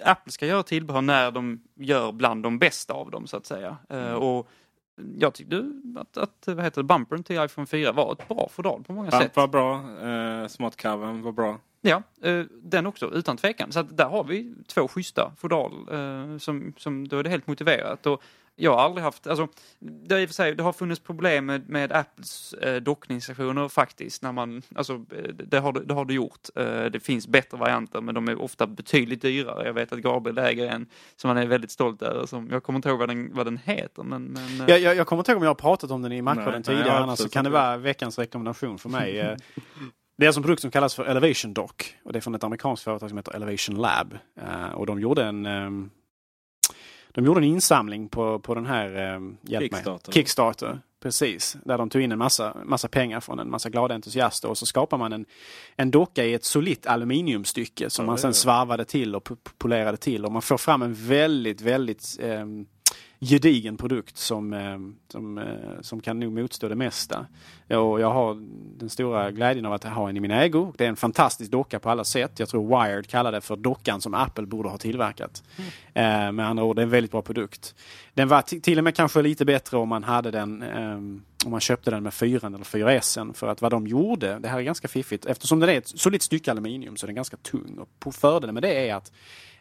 Apple ska göra tillbehör när de gör bland de bästa av dem så att säga. Eh, och jag tyckte att, att vad heter det, bumpern till iPhone 4 var ett bra fodral på många Bump sätt. var bra, eh, smartcovern var bra. Ja, eh, den också utan tvekan. Så där har vi två schyssta fodral eh, som, som då är det helt motiverat. Och jag har aldrig haft, alltså det, är och för sig, det har funnits problem med, med Apples eh, dockningsstationer faktiskt. När man, alltså, eh, det, har, det det har det gjort. Eh, det finns bättre varianter men de är ofta betydligt dyrare. Jag vet att Gabriel äger en som han är väldigt stolt över. Som, jag kommer inte ihåg vad den, vad den heter. Men, men, eh, jag, jag, jag kommer inte ihåg om jag har pratat om den i Nej, nej, tidigare. har annars så kan det vara veckans rekommendation för mig. Eh, Det är en produkt som kallas för Elevation Dock. Och det är från ett amerikanskt företag som heter Elevation Lab. Eh, och de gjorde en ehm, de gjorde en insamling på, på den här um, Kickstarter. Kickstarter. Precis, där de tog in en massa, massa pengar från en massa glada entusiaster och så skapar man en, en docka i ett solitt aluminiumstycke som Ja, man sen svarvade till och polerade till och man får fram en väldigt, väldigt um, gedigen produkt som, ehm, som, eh, som kan nog motstå det mesta. Och jag har den stora glädjen av att ha en i min ägo. Det är en fantastisk docka på alla sätt. Jag tror Wired kallar det för dockan som Apple borde ha tillverkat. Eh, med andra ord, det är en väldigt bra produkt. Den var till och med kanske lite bättre om man hade den om man köpte den med 4 eller 4S. För att vad de gjorde, det här är ganska fiffigt, eftersom den är ett solitt stycke aluminium så är den ganska tung. Och fördelen med det är att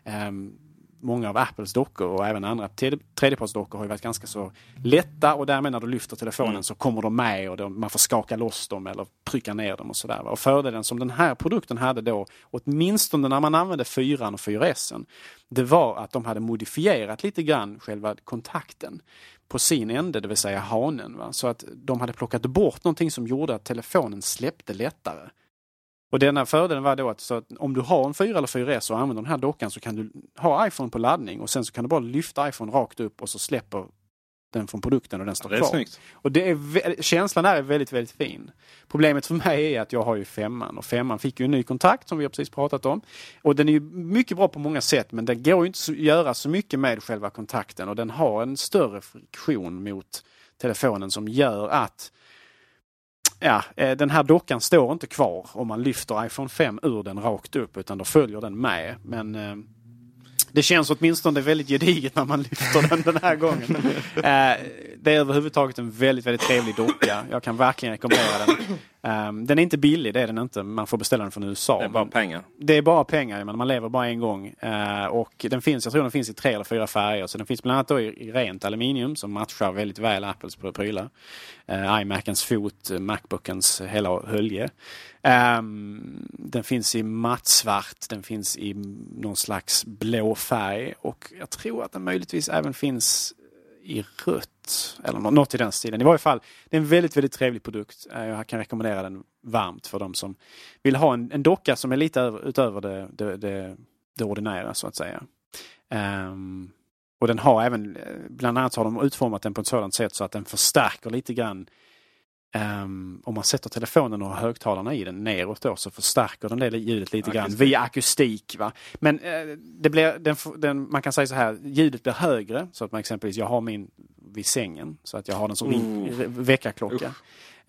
ehm, många av Apples dockor och även andra tredje- tredjepartsdockor har ju varit ganska så lätta och därmed när du lyfter telefonen så kommer de med och de, man får skaka loss dem eller trycka ner dem och sådär. Och fördelen som den här produkten hade då, åtminstone när man använde 4 och 4S, det var att de hade modifierat lite grann själva kontakten på sin ände, det vill säga hanen. Va? Så att de hade plockat bort någonting som gjorde att telefonen släppte lättare. Och denna fördelen var då att, så att om du har en 4 eller 4S och använder den här dockan så kan du ha iPhone på laddning och sen så kan du bara lyfta iPhone rakt upp och så släpper den från produkten och den står Det är kvar. snyggt. Och det är, känslan där är väldigt, väldigt fin. Problemet för mig är att jag har ju femman och femman fick ju en ny kontakt som vi har precis pratat om. Och den är ju mycket bra på många sätt men det går ju inte att göra så mycket med själva kontakten och den har en större friktion mot telefonen som gör att ja, eh, den här dockan står inte kvar om man lyfter iPhone 5 ur den rakt upp utan då följer den med. Men eh, det känns åtminstone väldigt gediget när man lyfter den den här gången. (laughs) Eh, det är överhuvudtaget en väldigt, väldigt trevlig docka. Jag kan verkligen rekommendera den. Um, den är inte billig, det är den inte. Man får beställa den från USA. Det är bara pengar. Det är bara pengar, men man lever bara en gång. Uh, och den finns, jag tror den finns i tre eller fyra färger. Så den finns bland annat då i, rent aluminium som matchar väldigt väl Apples prylar. Uh, iMacens fot, Macbookens hela hölje. Um, den finns i mattsvart, den finns i någon slags blå färg och jag tror att den möjligtvis även finns i rött. Eller något i den stilen. I varje fall, det är en väldigt, väldigt trevlig produkt. Eh, jag kan rekommendera den varmt för de som vill ha en, en docka som är lite över, utöver det, det, det, det ordinära så att säga. Um, och den har även, eh, bland annat har de utformat den på ett sådant sätt så att den förstärker lite grann Um, om man sätter telefonen och högtalarna i den neråt då så förstärker den det ljudet lite akustik. grann via akustik. Va? Men uh, det blir, den, den, man kan säga så här, ljudet blir högre så att man exempelvis, jag har min vid sängen så att jag har den som uh. väckarklocka.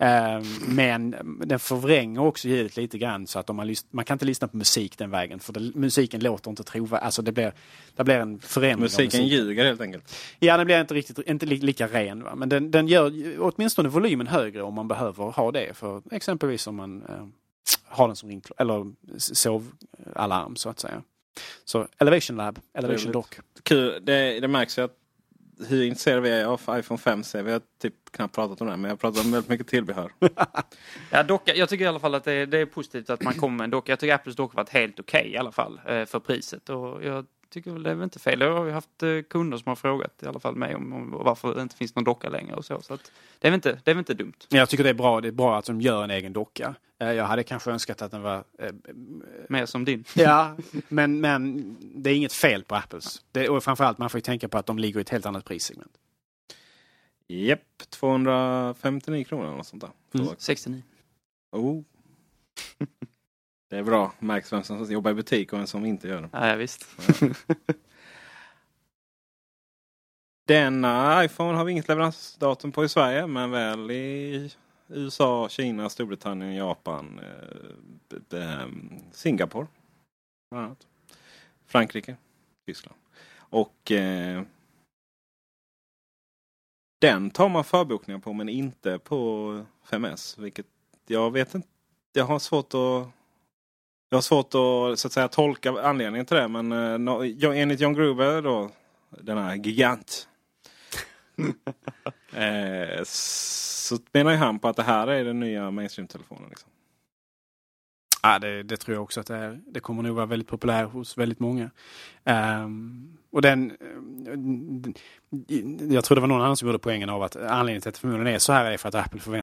Ehm, men den förvränger också ljudet lite grann så att om man, man kan inte lyssna på musik den vägen för det, musiken låter inte trovärdig. Alltså det blir, det blir en förändring. Musiken, musiken ljuger helt enkelt? Ja, den blir inte riktigt inte lika ren. Va? Men den, den gör åtminstone volymen högre om man behöver ha det. För exempelvis om man eh, har den som ring, eller sovalarm så att säga. Så Elevation Lab, Elevation Dock. Kul, det, det märks ju att hur intresserade vi är av iPhone 5C. Vi har typ knappt pratat om det, men jag har pratat om väldigt mycket tillbehör. (laughs) ja, docka, jag tycker i alla fall att det, det, är positivt att man kommer med en docka. Jag tycker Apples docka varit helt okej okay, i alla fall eh, för priset. Och jag tycker väl det är väl inte fel. Jag har ju haft eh, kunder som har frågat i alla fall mig om, om varför det inte finns någon docka längre och så. så att det, är väl inte, det är väl inte dumt. Jag tycker det är bra. Det är bra att de gör en egen docka. Eh, jag hade kanske önskat att den var... Eh, Mer som din. (laughs) Ja, men, men det är inget fel på Apples. Det, och framförallt man får ju tänka på att de ligger i ett helt annat prissegment. Japp, 259 kronor eller något sånt där. Mm. 69. Oh. (laughs) Det är bra. Märks vem som jobbar i butik och vem som inte gör det. Ja, ja visst. (laughs) Denna iPhone har vi inget leveransdatum på i Sverige men väl i USA, Kina, Storbritannien, Japan, eh, Singapore. Bland annat. Frankrike, Tyskland. Och eh, den tar man förbokningar på men inte på 5S. Vilket jag vet inte. Jag har svårt att jag har svårt att, så att säga, tolka anledningen till det. Men eh, enligt John Gruber då, den här gigant. (laughs) eh, så menar ju han på att det här är den nya mainstream-telefonen. Liksom. Ja, det, det, tror jag också att det är. Det kommer nog vara väldigt populär hos väldigt många. Um, och den, jag tror det var någon annan som gjorde poängen av att anledningen till att det förmodligen är så här är för att Apple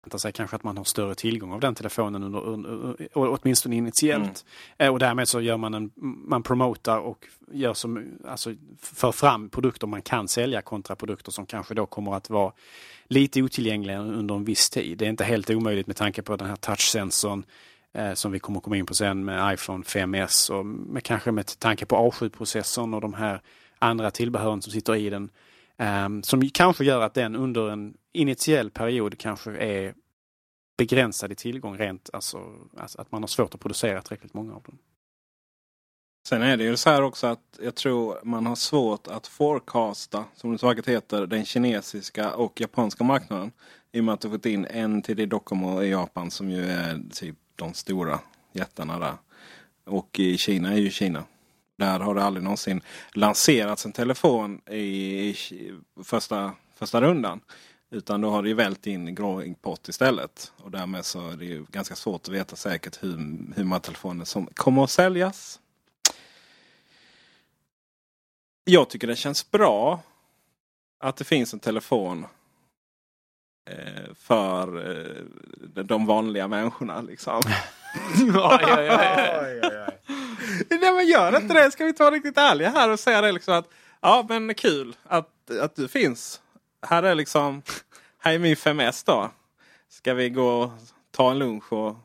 Förväntar sig kanske att man har större tillgång av den telefonen under, under, åtminstone initiellt. Mm. Och därmed så gör man en, man promotar och gör som, alltså för fram produkter man kan sälja kontra produkter som kanske då kommer att vara lite otillgängliga under en viss tid. Det är inte helt omöjligt med tanke på den här touchsensorn eh, som vi kommer komma in på sen med iPhone 5S och med, kanske med tanke på A7-processorn och de här andra tillbehören som sitter i den. Um, som kanske gör att den under en initiell period kanske är begränsad i tillgång rent, alltså, alltså att man har svårt att producera tillräckligt många av dem. Sen är det ju så här också att jag tror man har svårt att forecasta, som det så vackert heter, den kinesiska och japanska marknaden. I och med att du fått in en till Docomo i Japan som ju är typ de stora jättarna där. Och i Kina är ju Kina. Där har det aldrig någonsin lanserats en telefon i, första, första rundan. Utan då har det ju vält in grå import istället. Och därmed så är det ju ganska svårt att veta säkert hur, hur många telefoner som kommer att säljas. Jag tycker det känns bra att det finns en telefon eh, för eh, de vanliga människorna. Liksom. (laughs) oj, oj, oj, oj. Nej men gör inte det. Ska vi ta riktigt ärliga här och säga det liksom att ja men kul att, att du finns. Här är liksom, här är min 5S då. Ska vi gå och ta en lunch och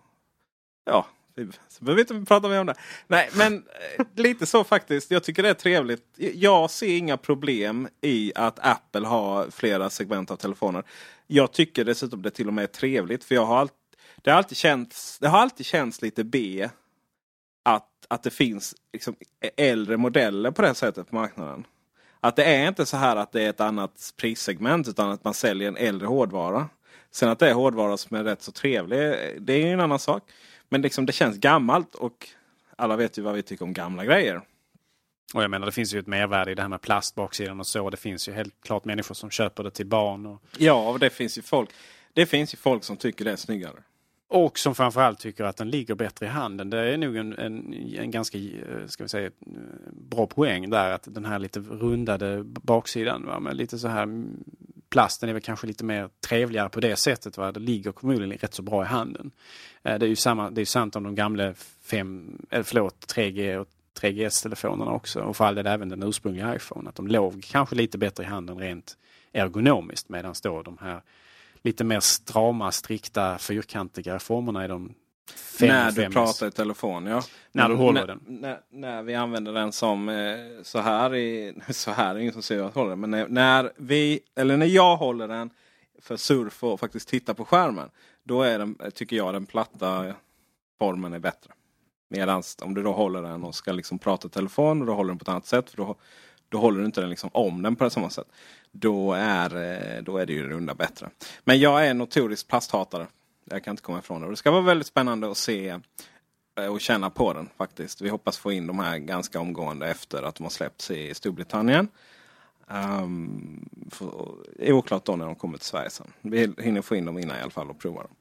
ja, så behöver vi inte prata mer om det. Nej men eh, lite så faktiskt. Jag tycker det är trevligt. Jag ser inga problem i att Apple har flera segment av telefoner. Jag tycker dessutom det till och med är trevligt för jag har all... det har alltid känts, det har alltid känts lite B att, att det finns liksom e- äldre modeller på det sättet på marknaden. Att det är inte så här att det är ett annat prissegment utan att man säljer en äldre hårdvara. Sen att det är hårdvara som är rätt så trevlig, det är ju en annan sak. Men liksom det känns gammalt och alla vet ju vad vi tycker om gamla grejer. Och jag menar det finns ju ett mervärde i det här med plastbaksidan och så. Det finns ju helt klart människor som köper det till barn. Och... Ja, och det finns ju folk. Det finns ju folk som tycker det är snyggare. Och som framförallt tycker att den ligger bättre i handen. Det är nog en, en, en ganska eh, ska vi säga, eh, bra poäng där. Att den här lite rundade baksidan. Va? Men lite så här, mm, plasten är väl kanske lite mer trevligare på det sättet. Va? Det ligger förmodligen rätt så bra i handen. Eh, det är ju samma, det är sant om de gamla 5, eller förlåt, 3G och 3GS-telefonerna också. Och för all del även den ursprungliga iPhone. Att de låg kanske lite bättre i handen rent ergonomiskt. Medan då de här lite mer strama, strikta, fyrkantiga formerna i de fem När du pratar i telefon, ja. När du håller när, den. När, när, vi använder den som eh, så här. I, (laughs) så här är ingen som ser att jag håller den. Men när, när, vi, eller när jag håller den för surf och faktiskt titta på skärmen. Då är den, tycker jag den platta formen är bättre. Medan om du då håller den och ska liksom prata i telefon och då håller den på ett annat sätt. För då, då håller du inte den liksom om den på samma sätt. Då är, eh, då är det ju runda bättre. Men jag är notorisk plasthatare. Jag kan inte komma ifrån det. Det ska vara väldigt spännande att se eh, och känna på den faktiskt. Vi hoppas få in de här ganska omgående efter att de har släppts i Storbritannien. Um, för, är oklart då när de kommer till Sverige sen. Vi hinner få in dem innan i alla fall och prova dem.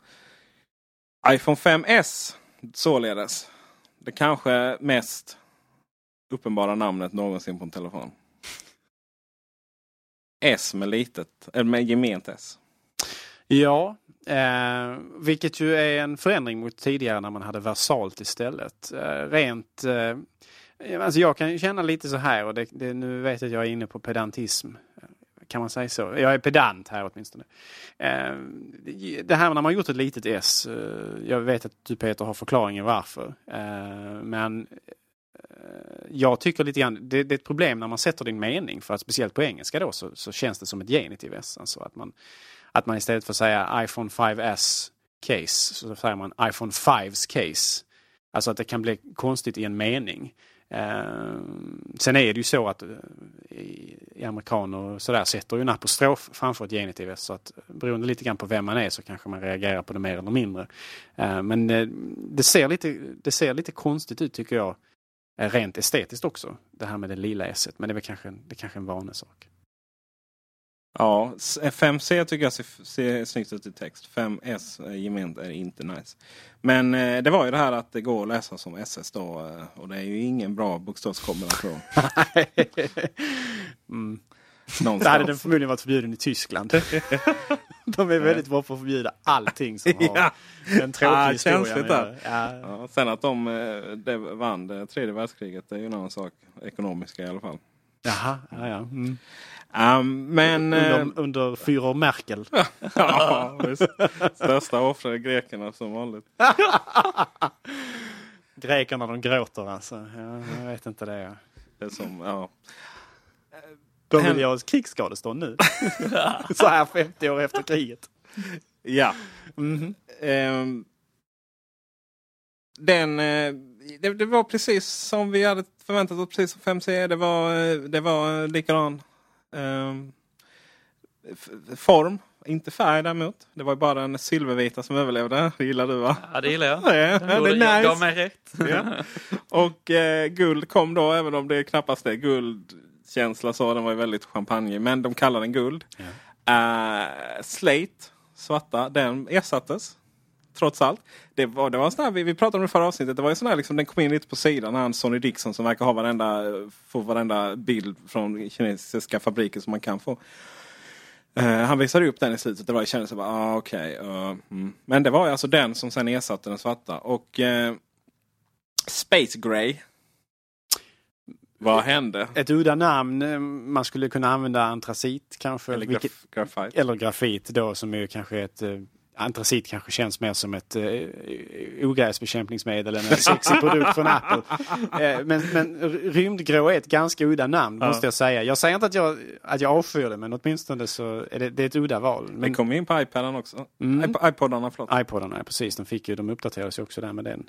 iPhone 5S således. Det kanske mest uppenbara namnet någonsin på en telefon. S med litet, eller med gement S. Ja, eh, vilket ju är en förändring mot tidigare när man hade versalt istället. Eh, rent eh, Alltså jag kan känna lite så här och det, det, nu vet jag att jag är inne på pedantism. Kan man säga så? Jag är pedant här åtminstone. Eh, det här när man gjort ett litet S. Eh, jag vet att du Peter har förklaringen varför. Eh, men Eh, jag tycker lite grann, det, det, är ett problem när man sätter din mening, för att speciellt på engelska då så, så känns det som ett genitiv S. Alltså att man, att man istället för att säga iPhone 5S case så säger man iPhone 5s case. Alltså att det kan bli konstigt i en mening. Eh, sen är det ju så att eh, i, i amerikaner sådär sätter ju en apostrof framför ett genitiv S. Så att beroende lite grann på vem man är så kanske man reagerar på det mer eller mindre. Eh, men eh, det, ser lite, det ser lite konstigt ut tycker jag eh, Rent estetiskt också. Det här med det lilla S. Men det är väl kanske, det är kanske en vanesak. Ja, s- 5C tycker jag ser, ser snyggt ut i text. 5S eh, gement är inte nice. Men eh, det var ju det här att det går att läsa som SS då. Eh, och det är ju ingen bra bokstavskombination. (laughs) mm. Någonstans. Det hade den förmodligen varit förbjuden i Tyskland. (laughs) De är väldigt bra på att förbjuda allting som har Ja. en tråkig Ah, historia. där. Ja. Ja, sen att de eh, det vann det tredje världskriget det är ju en annan sak. Ekonomiska i alla fall. Jaha, ja, ja. Mm. Um, men... eh, Under, under Führer Merkel. (laughs) ja, visst. Största offret är grekerna som vanligt. Grekerna de gråter alltså. Ja, jag vet inte det. Det som, ja. De vill oss krigsskadestånd nu. (laughs) Så här 50 år efter kriget. Ja. Mhm. Ehm, den, eh, det, det var precis som vi hade förväntat oss, precis som 5C. Det var, eh, det var likadan f- form, inte färg däremot. Det var bara den silvervita som överlevde. Det gillar du va? Ja, det gillar jag. Ja, det är jag gav nice. mig rätt. Ja. (laughs) Och eh, guld kom då, även om det knappast är guldkänsla så. Den var ju väldigt champagne. Men de kallar den guld. Eh, slate, svarta, den ersattes. Trots allt. Det var, det var en sån här, vi, vi pratade om det förra avsnittet. Det var ju sån här, liksom, den kom in lite på sidan. Han Sonny Dixon som verkar ha varenda, få varenda bild från kinesiska fabriker som man kan få. Eh, han visade upp den i slutet. Det var, jag kände så bara, ah, okej. eh, mm. Men det var ju alltså den som sen ersatte den svarta. Och eh, Space Gray. Vad hände? Ett udda namn. eh, Man skulle kunna använda antracit kanske. Eller graf, graphite. Eller grafit då som är kanske ett eh, Antracit kanske känns mer som ett eh, ogräsbekämpningsmedel än en sexig produkt från Apple. Eh, men, men rymdgrå är ett ganska udda namn Ja. måste jag säga. Jag säger inte att jag, att jag avskyr det men åtminstone så är det, det är ett udda val. Men, Det kom in på iPaden också. Mm. iP- iPodarna, förlåt. iPodarna, ja, precis. De, fick ju, de uppdaterades ju också där med den.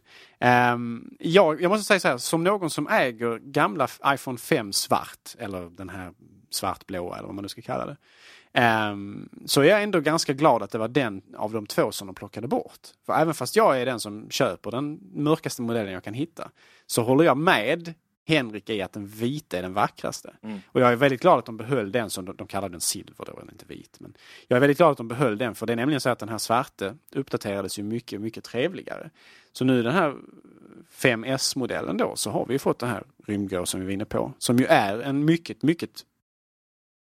Um, jag, jag måste säga så här, som någon som äger gamla iPhone 5 svart, eller den här svartblå eller vad man nu ska kalla det. ehm, så är jag ändå ganska glad att det var den av de två som de plockade bort. För även fast jag är den som köper den mörkaste modellen jag kan hitta, så håller jag med Henrik i att den vita är den vackraste. Mm. Och jag är väldigt glad att de behöll den som de, de kallar den silver då, inte vit. Men jag är väldigt glad att de behöll den för det är nämligen så att den här svarte uppdaterades ju mycket, mycket trevligare. Så nu den här 5S-modellen då så har vi ju fått den här rymdgrå som vi var inne på. Som ju är en mycket, mycket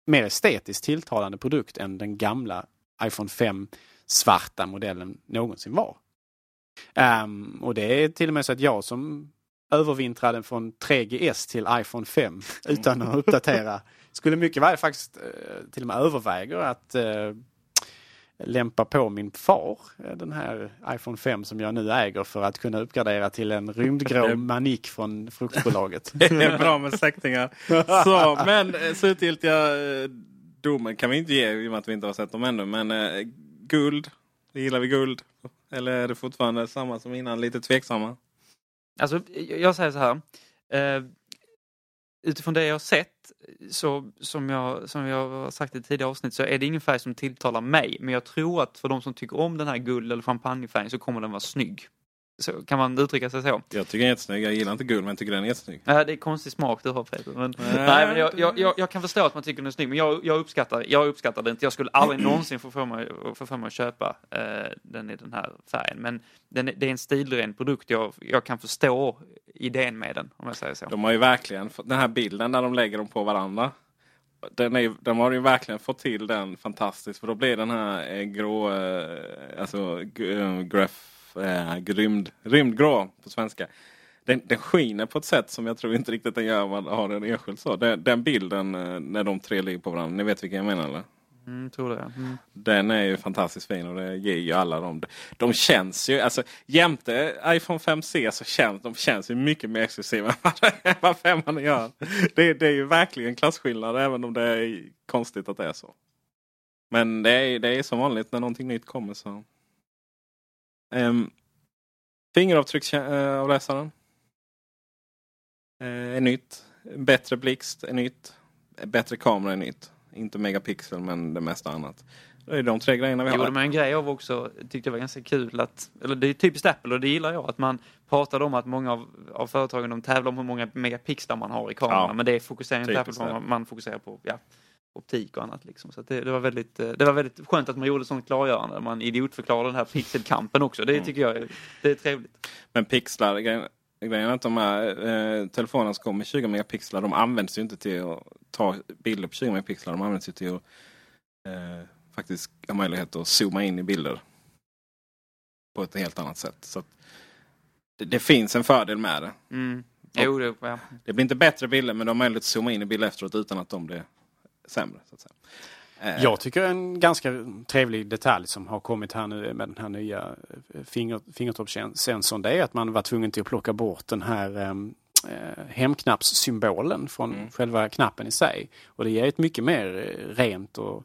mer estetiskt tilltalande produkt än den gamla iPhone 5 svarta modellen någonsin var. Um, och det är till och med så att jag som övervintrade från 3GS till iPhone 5 (laughs) utan att uppdatera skulle mycket väl faktiskt eh, till och med överväga att eh, lämpa på min far eh, den här iPhone 5 som jag nu äger för att kunna uppgradera till en rymdgrå (laughs) manik från fruktbolaget. (laughs) Det är bra med släktingar. Så, (laughs) men eh, slutgiltiga eh, domen kan vi inte ge i och med att vi inte har sett dem ännu. Men eh, guld, gillar vi guld? Eller är det fortfarande samma som innan, lite tveksamma? Alltså, jag jag säger så här. Eh, utifrån det jag har sett, så, som, jag, som jag har sagt i tidigare avsnitt, så är det ingen färg som tilltalar mig. Men jag tror att för de som tycker om den här guld eller champagnefärgen så kommer den vara snygg. Så, kan man uttrycka sig så? Jag tycker den är jättesnygg. Jag gillar inte guld men jag tycker den är jättesnygg. Ja, det är konstig smak du har Peter. Men, Nej. nej, men jag, jag, jag, jag kan förstå att man tycker den är snygg, men jag, jag, uppskattar, jag uppskattar det inte. Jag skulle aldrig (clears throat) någonsin få för mig, få för mig att köpa eh, den i den här färgen. Men den, är- det är en stilren produkt. Jag, jag kan förstå idén med den, om jag säger så. De har ju verkligen, den här bilden när de lägger dem på varandra. Den, är, de har ju verkligen fått till den fantastiskt. För då blir den här eh, grå, eh, alltså g- eh, graf, eh, rymd, rymdgrå på svenska. Den, den skiner på ett sätt som jag tror inte riktigt den gör om man har den enskild så. Den, den bilden eh, när de tre ligger på varandra, ni vet vilken jag menar eller? Mm, tror det. Mm. Den är ju fantastiskt fin och det ger ju alla dem. De känns ju, alltså jämte iPhone 5C så känns de känns ju mycket mer exklusiva (laughs) än vad femman gör. Det, det är ju verkligen klasskillnad även om det är konstigt att det är så. Men det är, det är som vanligt när någonting nytt kommer så. Um, fingeravtrycksavläsaren. eh, är nytt. Bättre blixt är nytt. Bättre kamera är nytt. Inte megapixel men det mesta annat. Det är de tre grejerna vi Det har. gjorde man en grej av också, tyckte jag var ganska kul att, eller det är typiskt Apple och det gillar jag, att man pratade om att många av, av företagen de tävlar om hur många megapixlar man har i kameran, Ja. men det fokuserar inte Apple Typiskt på, det. man, man fokuserar på ja, optik och annat liksom. Så det, det, var väldigt, eh, det var väldigt skönt att man gjorde sånt klargörande, man idiotförklarade den här pixelkampen också, det Mm. tycker jag är, det är trevligt. Men pixlar, grejen, grejen är att de här eh, telefonerna som kommer med 20 megapixlar, de används ju inte till att ta bilder på 20 megapixlar. De används ju till att eh, faktiskt ha möjlighet att zooma in i bilder på ett helt annat sätt. Så att det, det finns en fördel med det. Mm. Jo, det, ja. Det blir inte bättre bilder men de har möjlighet att zooma in i bilder efteråt utan att de blir sämre. Så att säga. Eh, Jag tycker en ganska trevlig detalj som har kommit här nu med den här nya eh, finger, fingertoppssensorn det är att man var tvungen till att plocka bort den här ehm, eh, hemknappssymbolen från Mm. själva knappen i sig. Och det ger ett mycket mer eh, rent och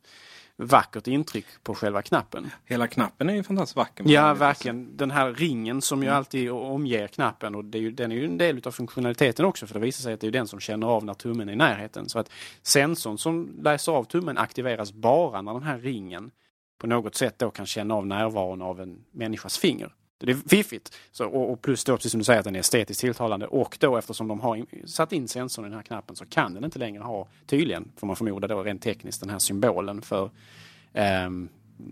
vackert intryck på själva knappen. Hela knappen är ju fantastiskt vacker. Ja, verkligen. Den här ringen som ju Mm. alltid omger knappen och det är ju, den är ju en del av funktionaliteten också för det visar sig att det är den som känner av när tummen är i närheten. Så att sensorn som läser av tummen aktiveras bara när den här ringen på något sätt då kan känna av närvaron av en människas finger. Det är fiffigt. Så, och, och plus då, precis som du säger, att den är estetiskt tilltalande. Och då eftersom de har in, satt in sensorn i den här knappen så kan den inte längre ha, tydligen, får man förmoda då rent tekniskt, den här symbolen för ehm,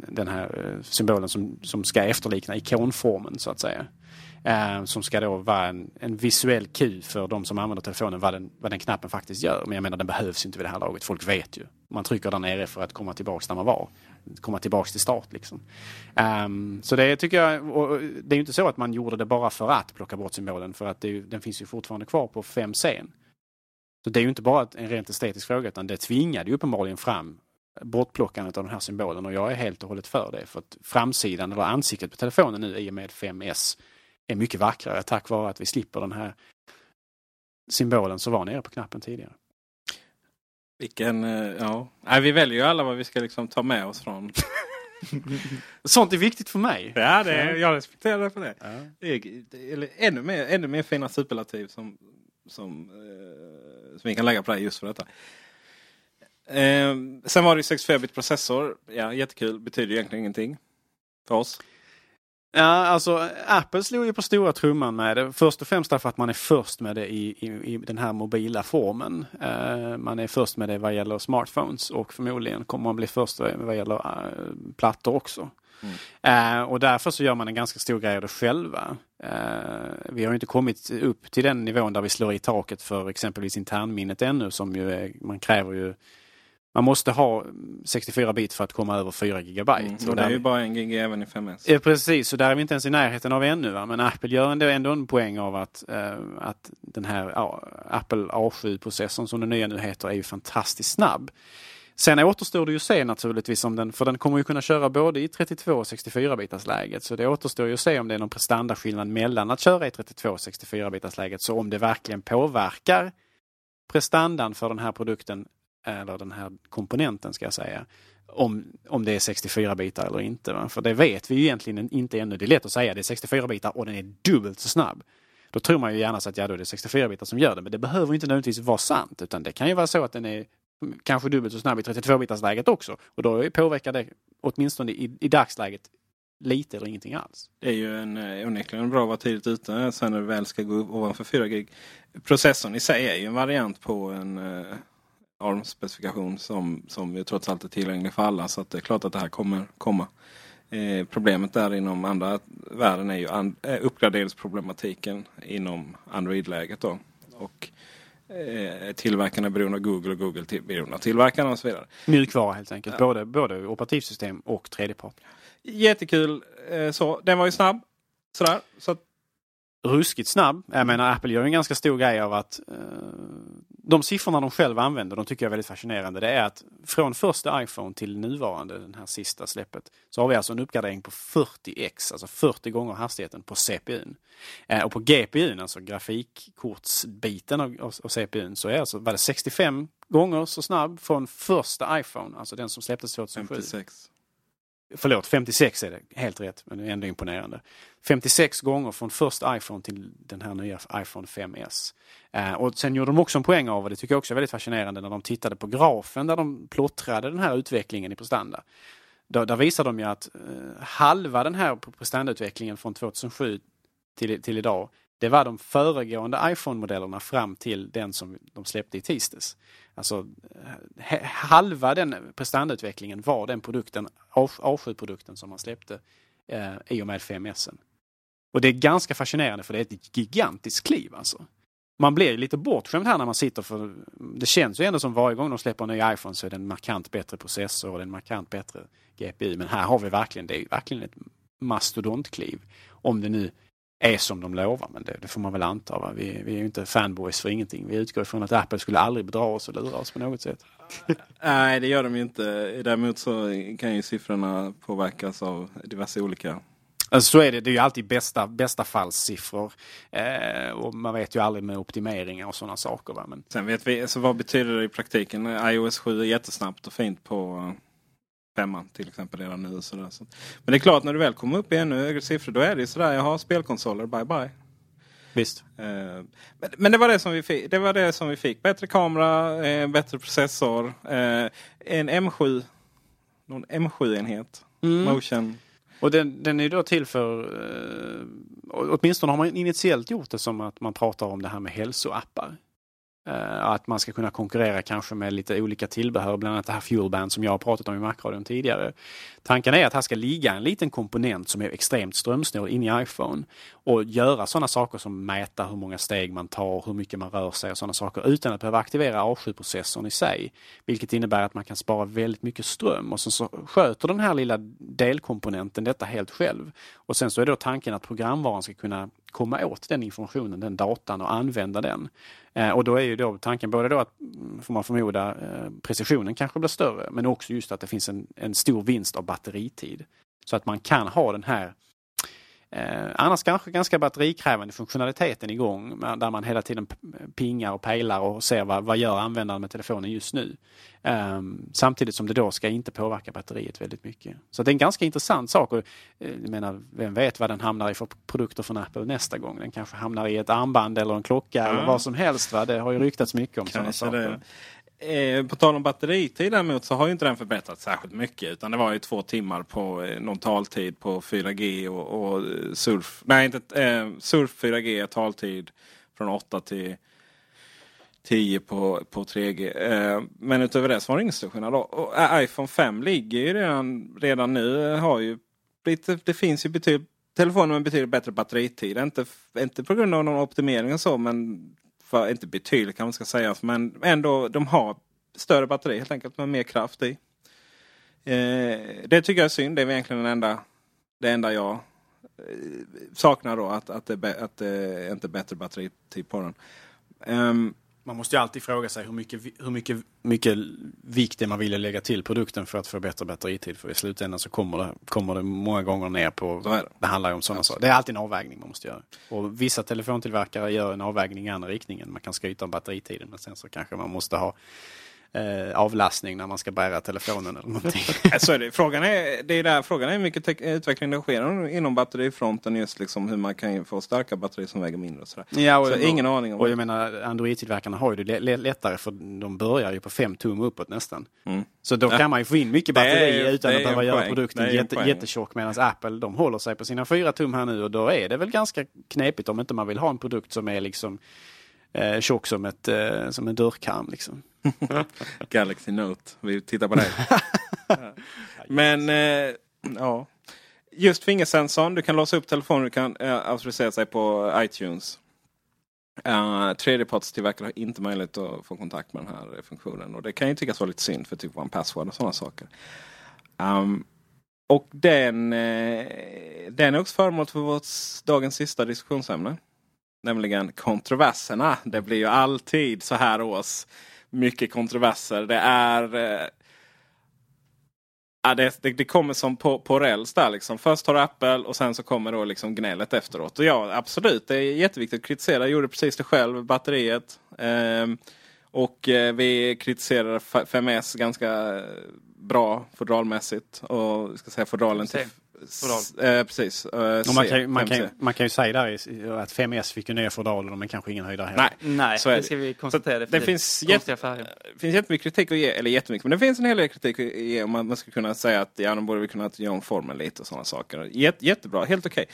den här eh, symbolen som, som ska efterlikna ikonformen så att säga. Eh, som ska då vara en, en visuell cue för de som använder telefonen vad den, vad den knappen faktiskt gör. Men jag menar den behövs inte vid det här laget. Folk vet ju. Man trycker där nere för att komma tillbaks där man var. Komma tillbaks till start liksom. Um, så det tycker jag, och det är ju inte så att man gjorde det bara för att plocka bort symbolen för att det, den finns ju fortfarande kvar på 5C. Så det är ju inte bara en rent estetisk fråga utan det tvingade ju uppenbarligen fram bortplockandet av den här symbolen och jag är helt och hållet för det. För att framsidan eller ansiktet på telefonen nu i och med 5S är mycket vackrare tack vare att vi slipper den här symbolen som var nere på knappen tidigare. Vilken, eh, ja. Nej, vi väljer ju alla vad vi ska liksom ta med oss från. (laughs) Sånt är viktigt för mig. Ja, det är, jag respekterar det för det. Ja. det, är, det är ännu, mer, ännu mer fina superlativ som, som, eh, som vi kan lägga på det just för detta. Eh, sen var det ju 64-bit processor. Ja, jättekul. Betyder egentligen ingenting för oss. Ja, alltså Apple slog ju på stora trumman med det. Först och främst därför att man är först med det i, i, i den här mobila formen. Eh, man är först med det vad gäller smartphones och förmodligen kommer man bli först vad gäller eh, plattor också. Eh, och därför så gör man en ganska stor grej av det själva. Vi har ju inte kommit upp till den nivån där vi slår i taket för exempelvis internminnet ännu som ju är, man kräver ju man måste ha 64 bit för att komma över 4 gigabyte. Mm. Och Och det är ju bara en gig även i 5S. Ja, precis, så där är vi inte ens i närheten av ännu. Va? Men Apple gör ändå, ändå en poäng av att, eh, att den här ja, Apple A7-processorn som den nya nu heter är ju fantastiskt snabb. Sen återstår det ju att se naturligtvis om den, för den kommer ju kunna köra både i 32 och 64 bitars läget. Så det återstår ju att se om det är någon prestandaskillnad mellan att köra i 32 och 64 bitars läget. Så om det verkligen påverkar prestandan för den här produkten, eller den här komponenten ska jag säga, om, om det är 64 bitar eller inte. Va? För det vet vi ju egentligen inte ännu. Det är lätt att säga det är 64 bitar och den är dubbelt så snabb. Då tror man ju gärna så att ja, då är det 64 bitar som gör det. Men det behöver ju inte nödvändigtvis vara sant. Utan det kan ju vara så att den är kanske dubbelt så snabb i 32-bitarsläget också. Och då påverkar det åtminstone i, i dagsläget lite eller ingenting alls. Det är ju en, eh, onekligen bra att vara tidigt ute eh, sen när det väl ska gå ovanför 4 gig. Processorn i sig är ju en variant på en eh, ARM-specifikation som, som ju trots allt är tillgänglig för alla. Så att det är klart att det här kommer komma. Eh, problemet där inom andra världen är ju an, eh, uppgraderingsproblematiken inom Android-läget. Då. Och eh, tillverkarna är beroende av Google och Google till, beroende av tillverkarna och så vidare. Mjukvara helt enkelt. Både, både operativsystem och tredjepart. Jättekul. Eh, så. Den var ju snabb. Sådär. Så att, ruskigt snabb. Jag menar Apple gör en ganska stor grej av att eh, de siffrorna de själva använder, de tycker jag är väldigt fascinerande. Det är att från första iPhone till nuvarande, den här sista släppet, så har vi alltså en uppgradering på 40x, alltså 40 gånger hastigheten på CPUn. Eh, och på GPUn, alltså grafikkortsbiten av, av, av CPUn, så är alltså, var det 65 gånger så snabb från första iPhone, alltså den som släpptes 2007. 56. Förlåt, 56 är det. Helt rätt, men det är ändå imponerande. 56 gånger från först iPhone till den här nya iPhone 5S. Eh, och sen gjorde de också en poäng av, och det tycker jag också är väldigt fascinerande, när de tittade på grafen där de plottrade den här utvecklingen i prestanda. Där, där visar de ju att eh, halva den här prestandautvecklingen från 2007 till, till idag, det var de föregående iPhone-modellerna fram till den som de släppte i tisdags. Alltså eh, halva den prestandautvecklingen var den produkten, A7-produkten som man släppte eh, i och med 5S. Och det är ganska fascinerande för det är ett gigantiskt kliv alltså. Man blir lite bortskämd här när man sitter för det känns ju ändå som varje gång de släpper en ny iPhone så är det en markant bättre processor och en markant bättre GPU. Men här har vi verkligen, det är verkligen ett mastodontkliv. Om det nu är som de lovar, men det, det får man väl anta. Va? Vi, vi är ju inte fanboys för ingenting. Vi utgår ifrån att Apple skulle aldrig bedra oss och lura oss på något sätt. (laughs) Nej, det gör de ju inte. Däremot så kan ju siffrorna påverkas av diverse olika Alltså så är det. Det är ju alltid bästa, bästa fallssiffror. Eh, och man vet ju aldrig med optimeringar och sådana saker. Va? Men... Sen vet vi, alltså vad betyder det i praktiken? iOS 7 är jättesnabbt och fint på femman till exempel redan nu. Så där. Men det är klart när du väl kommer upp i ännu högre siffror då är det sådär. Jag har spelkonsoler, bye bye. Visst. Eh, men, det var det som vi fick. Det var det som vi fick. Bättre kamera, eh, bättre processor, eh, en M7. Någon M7-enhet. Mm. Motion. Och den, den är då till för, åtminstone har man initiellt gjort det som att man pratar om det här med hälsoappar. Eh, att man ska kunna konkurrera kanske med lite olika tillbehör, bland annat det här Fuelband som jag har pratat om i Macradion tidigare. Tanken är att här ska ligga en liten komponent som är extremt strömsnål in i iPhone och göra sådana saker som mäta hur många steg man tar, hur mycket man rör sig och sådana saker utan att behöva aktivera A7-processorn i sig. Vilket innebär att man kan spara väldigt mycket ström och sen så sköter den här lilla delkomponenten detta helt själv. Och sen så är då tanken att programvaran ska kunna komma åt den informationen, den datan och använda den. Eh, och då är ju då tanken både då att, mm, får man förmoda, eh, precisionen kanske blir större men också just att det finns en, en stor vinst av batteritid. Så att man kan ha den här Eh, annars kanske ganska batterikrävande funktionaliteten igång där man hela tiden pingar och pejlar och ser vad, vad gör användaren med telefonen just nu. Eh, samtidigt som det då ska inte påverka batteriet väldigt mycket. Så det är en ganska intressant sak. Och, eh, jag menar, vem vet vad den hamnar i för produkter från Apple nästa gång. Den kanske hamnar i ett armband eller en klocka ja. eller vad som helst. Va? Det har ju ryktats mycket om sådana saker. Eh, på tal om batteritid däremot så har ju inte den förbättrats särskilt mycket. Utan det var ju två timmar på eh, någon taltid på 4G och, och eh, surf. Nej, inte eh, surf 4G taltid från 8 till 10 på, på 3G. Eh, men utöver det så var det ingen stor skillnad. Och, eh, iPhone 5 ligger ju redan, redan nu. Har ju lite, det finns ju betydligt telefoner med betydligt bättre batteritid. Inte, inte på grund av någon optimering och så men för, inte betydligt kan man ska säga, men ändå de har större batteri helt enkelt med mer kraft i. Eh, det tycker jag är synd. Det är egentligen det enda, det enda jag eh, saknar då. Att, att, det, att det inte är bättre batteritid typ på den. Um, man måste ju alltid fråga sig hur mycket, hur mycket, mycket vikt det man vill lägga till produkten för att få bättre batteritid. För i slutändan så kommer det, kommer det många gånger ner på, det. det handlar ju om sådana saker. Det är alltid en avvägning man måste göra. Och vissa telefontillverkare gör en avvägning i andra riktningen. Man kan skryta om batteritiden men sen så kanske man måste ha eh, avlastning när man ska bära telefonen eller någonting. (laughs) så är det. Frågan är, det är där, frågan är hur mycket utveckling det sker inom batterifronten. Just liksom hur man kan få starka batterier som väger mindre. Och sådär. Ja, och, så och, ingen aning om Och jag menar Android-tillverkarna har ju det lättare för de börjar ju på 5 tum uppåt nästan. Mm. Så då kan man ju få in mycket batteri är, utan att behöva göra produkten jätte, jättetjock. Medan Apple de håller sig på sina 4 tum här nu och då är det väl ganska knepigt om inte man vill ha en produkt som är liksom eh, tjock som, ett, eh, som en dörrkarm. Liksom. (laughs) Galaxy Note. Vi tittar på det. (laughs) Men eh, ja. Just fingersensorn. Du kan låsa upp telefonen. Du kan eh, auktorisera sig på iTunes. Uh, Tredjepartstillverkare har inte möjlighet att få kontakt med den här funktionen. Och det kan ju tyckas vara lite synd för typ One Password och sådana saker. Um, och den, eh, den är också föremål för vårt dagens sista diskussionsämne. Nämligen kontroverserna. Det blir ju alltid så här års mycket kontroverser. Det är... Eh, ja, det, det, det, kommer som på, på räls där. Liksom. Först har du Apple och sen så kommer då liksom gnället efteråt. Och ja, absolut, det är jätteviktigt att kritisera. Jag gjorde precis det själv, batteriet. Eh, och eh, vi kritiserade 5S ganska eh, bra fodralmässigt. Och ska säga fodralen till... Eh, precis. Eh, man, kan, ju- man, kan, 5C. ju- man kan ju säga där att 5S fick ju nya fodraler men kanske ingen höjdare heller. Nej, Nej, så är det ska vi konstatera. Det definitivt. finns, färger. det finns jättemycket kritik att ge, eller jättemycket, men det finns en hel del kritik att ge om man, man ska kunna säga att ja, de borde vi kunna göra om formen lite och sådana saker. Jätte, jättebra, helt okej.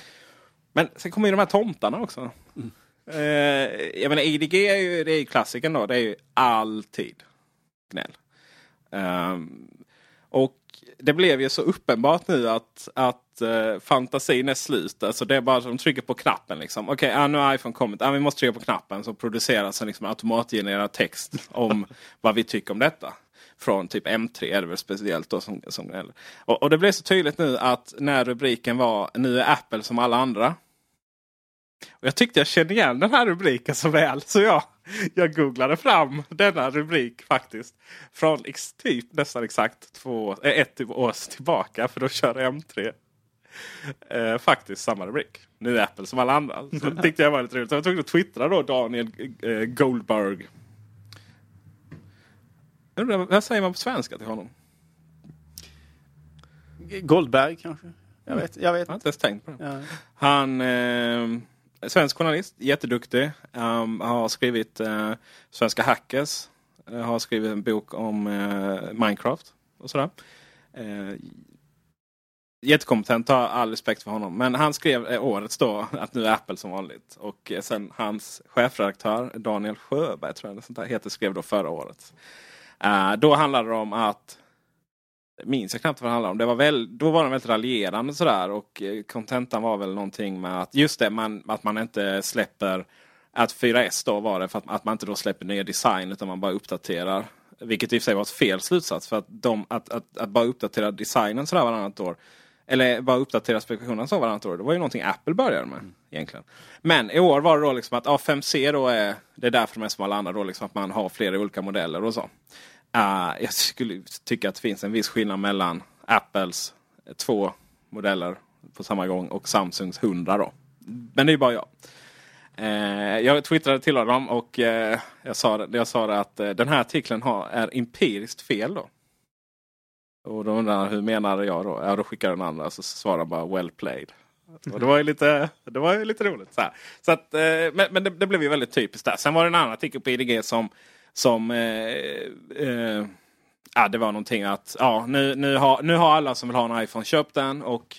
Men sen kommer ju de här tomtarna också. Eh, jag menar IDG är ju, det är ju klassikern då, det är ju alltid gnäll. Och det blev ju så uppenbart nu att, att eh, fantasin är slut. Alltså det är bara att de trycker på knappen. Liksom. Okej, ah, nu har iPhone kommit. Ah, vi måste trycka på knappen så produceras en liksom automatgenererad text om (laughs) vad vi tycker om detta. Från typ M3 är det väl speciellt då som, som och, och det blev så tydligt nu att när rubriken var Nu är Apple som alla andra. Och jag tyckte jag kände igen den här rubriken så väl så jag, jag googlade fram denna rubrik faktiskt. Från ex, typ nästan exakt två, äh, ett år tillbaka för då kör M3 eh, faktiskt samma rubrik. Nu är Apple som alla andra. Så det tyckte jag var lite roligt. Så jag var tvungen att twittra då Daniel eh, Goldberg. Undrar, Vad säger man på svenska till honom? Goldberg kanske? Jag vet, jag vet. Jag har inte ens tänkt på det. Ja. Han eh, svensk journalist, jätteduktig. Um, har skrivit uh, Svenska Hackers. Uh, har skrivit en bok om uh, Minecraft och sådär. Uh, jättekompetent, har all respekt för honom. Men han skrev eh, årets då att nu är Apple som vanligt. Och eh, sen hans chefredaktör Daniel Sjöberg tror jag sånt där, heter, skrev då förra året. Uh, då handlade det om att minns jag knappt vad det handlade om. Det var väl, då var den väldigt raljerande sådär och eh, kontentan var väl någonting med att just det, man, att man inte släpper att 4S då var det för att, att man inte då släpper nya design utan man bara uppdaterar. Vilket i och för sig var ett fel slutsats för att, de, att, att, att bara uppdatera designen sådär varannat år. Eller bara uppdatera specifikationen så varannat år. Det var ju någonting Apple började med egentligen. Men i år var det då liksom att ja, 5C då är det är därför de är som alla andra då liksom att man har flera olika modeller och så. Uh, jag skulle tycka att det finns en viss skillnad mellan Apples två modeller på samma gång och Samsungs 100 då. Men det är bara jag. Eh, jag twittrade till honom och eh, jag sa, jag sa att eh, den här artikeln har, är empiriskt fel då. Och då undrar han hur menar jag då? Ja, då skickar den andra så svarar bara well played. Och det var ju lite, det var ju lite roligt. Så, här. så att, eh, men men det, det blev ju väldigt typiskt där. Sen var det en annan artikel på IDG som, som eh, eh, ja, det var någonting att ja, nu, nu, har, nu har alla som vill ha en iPhone köpt den. Och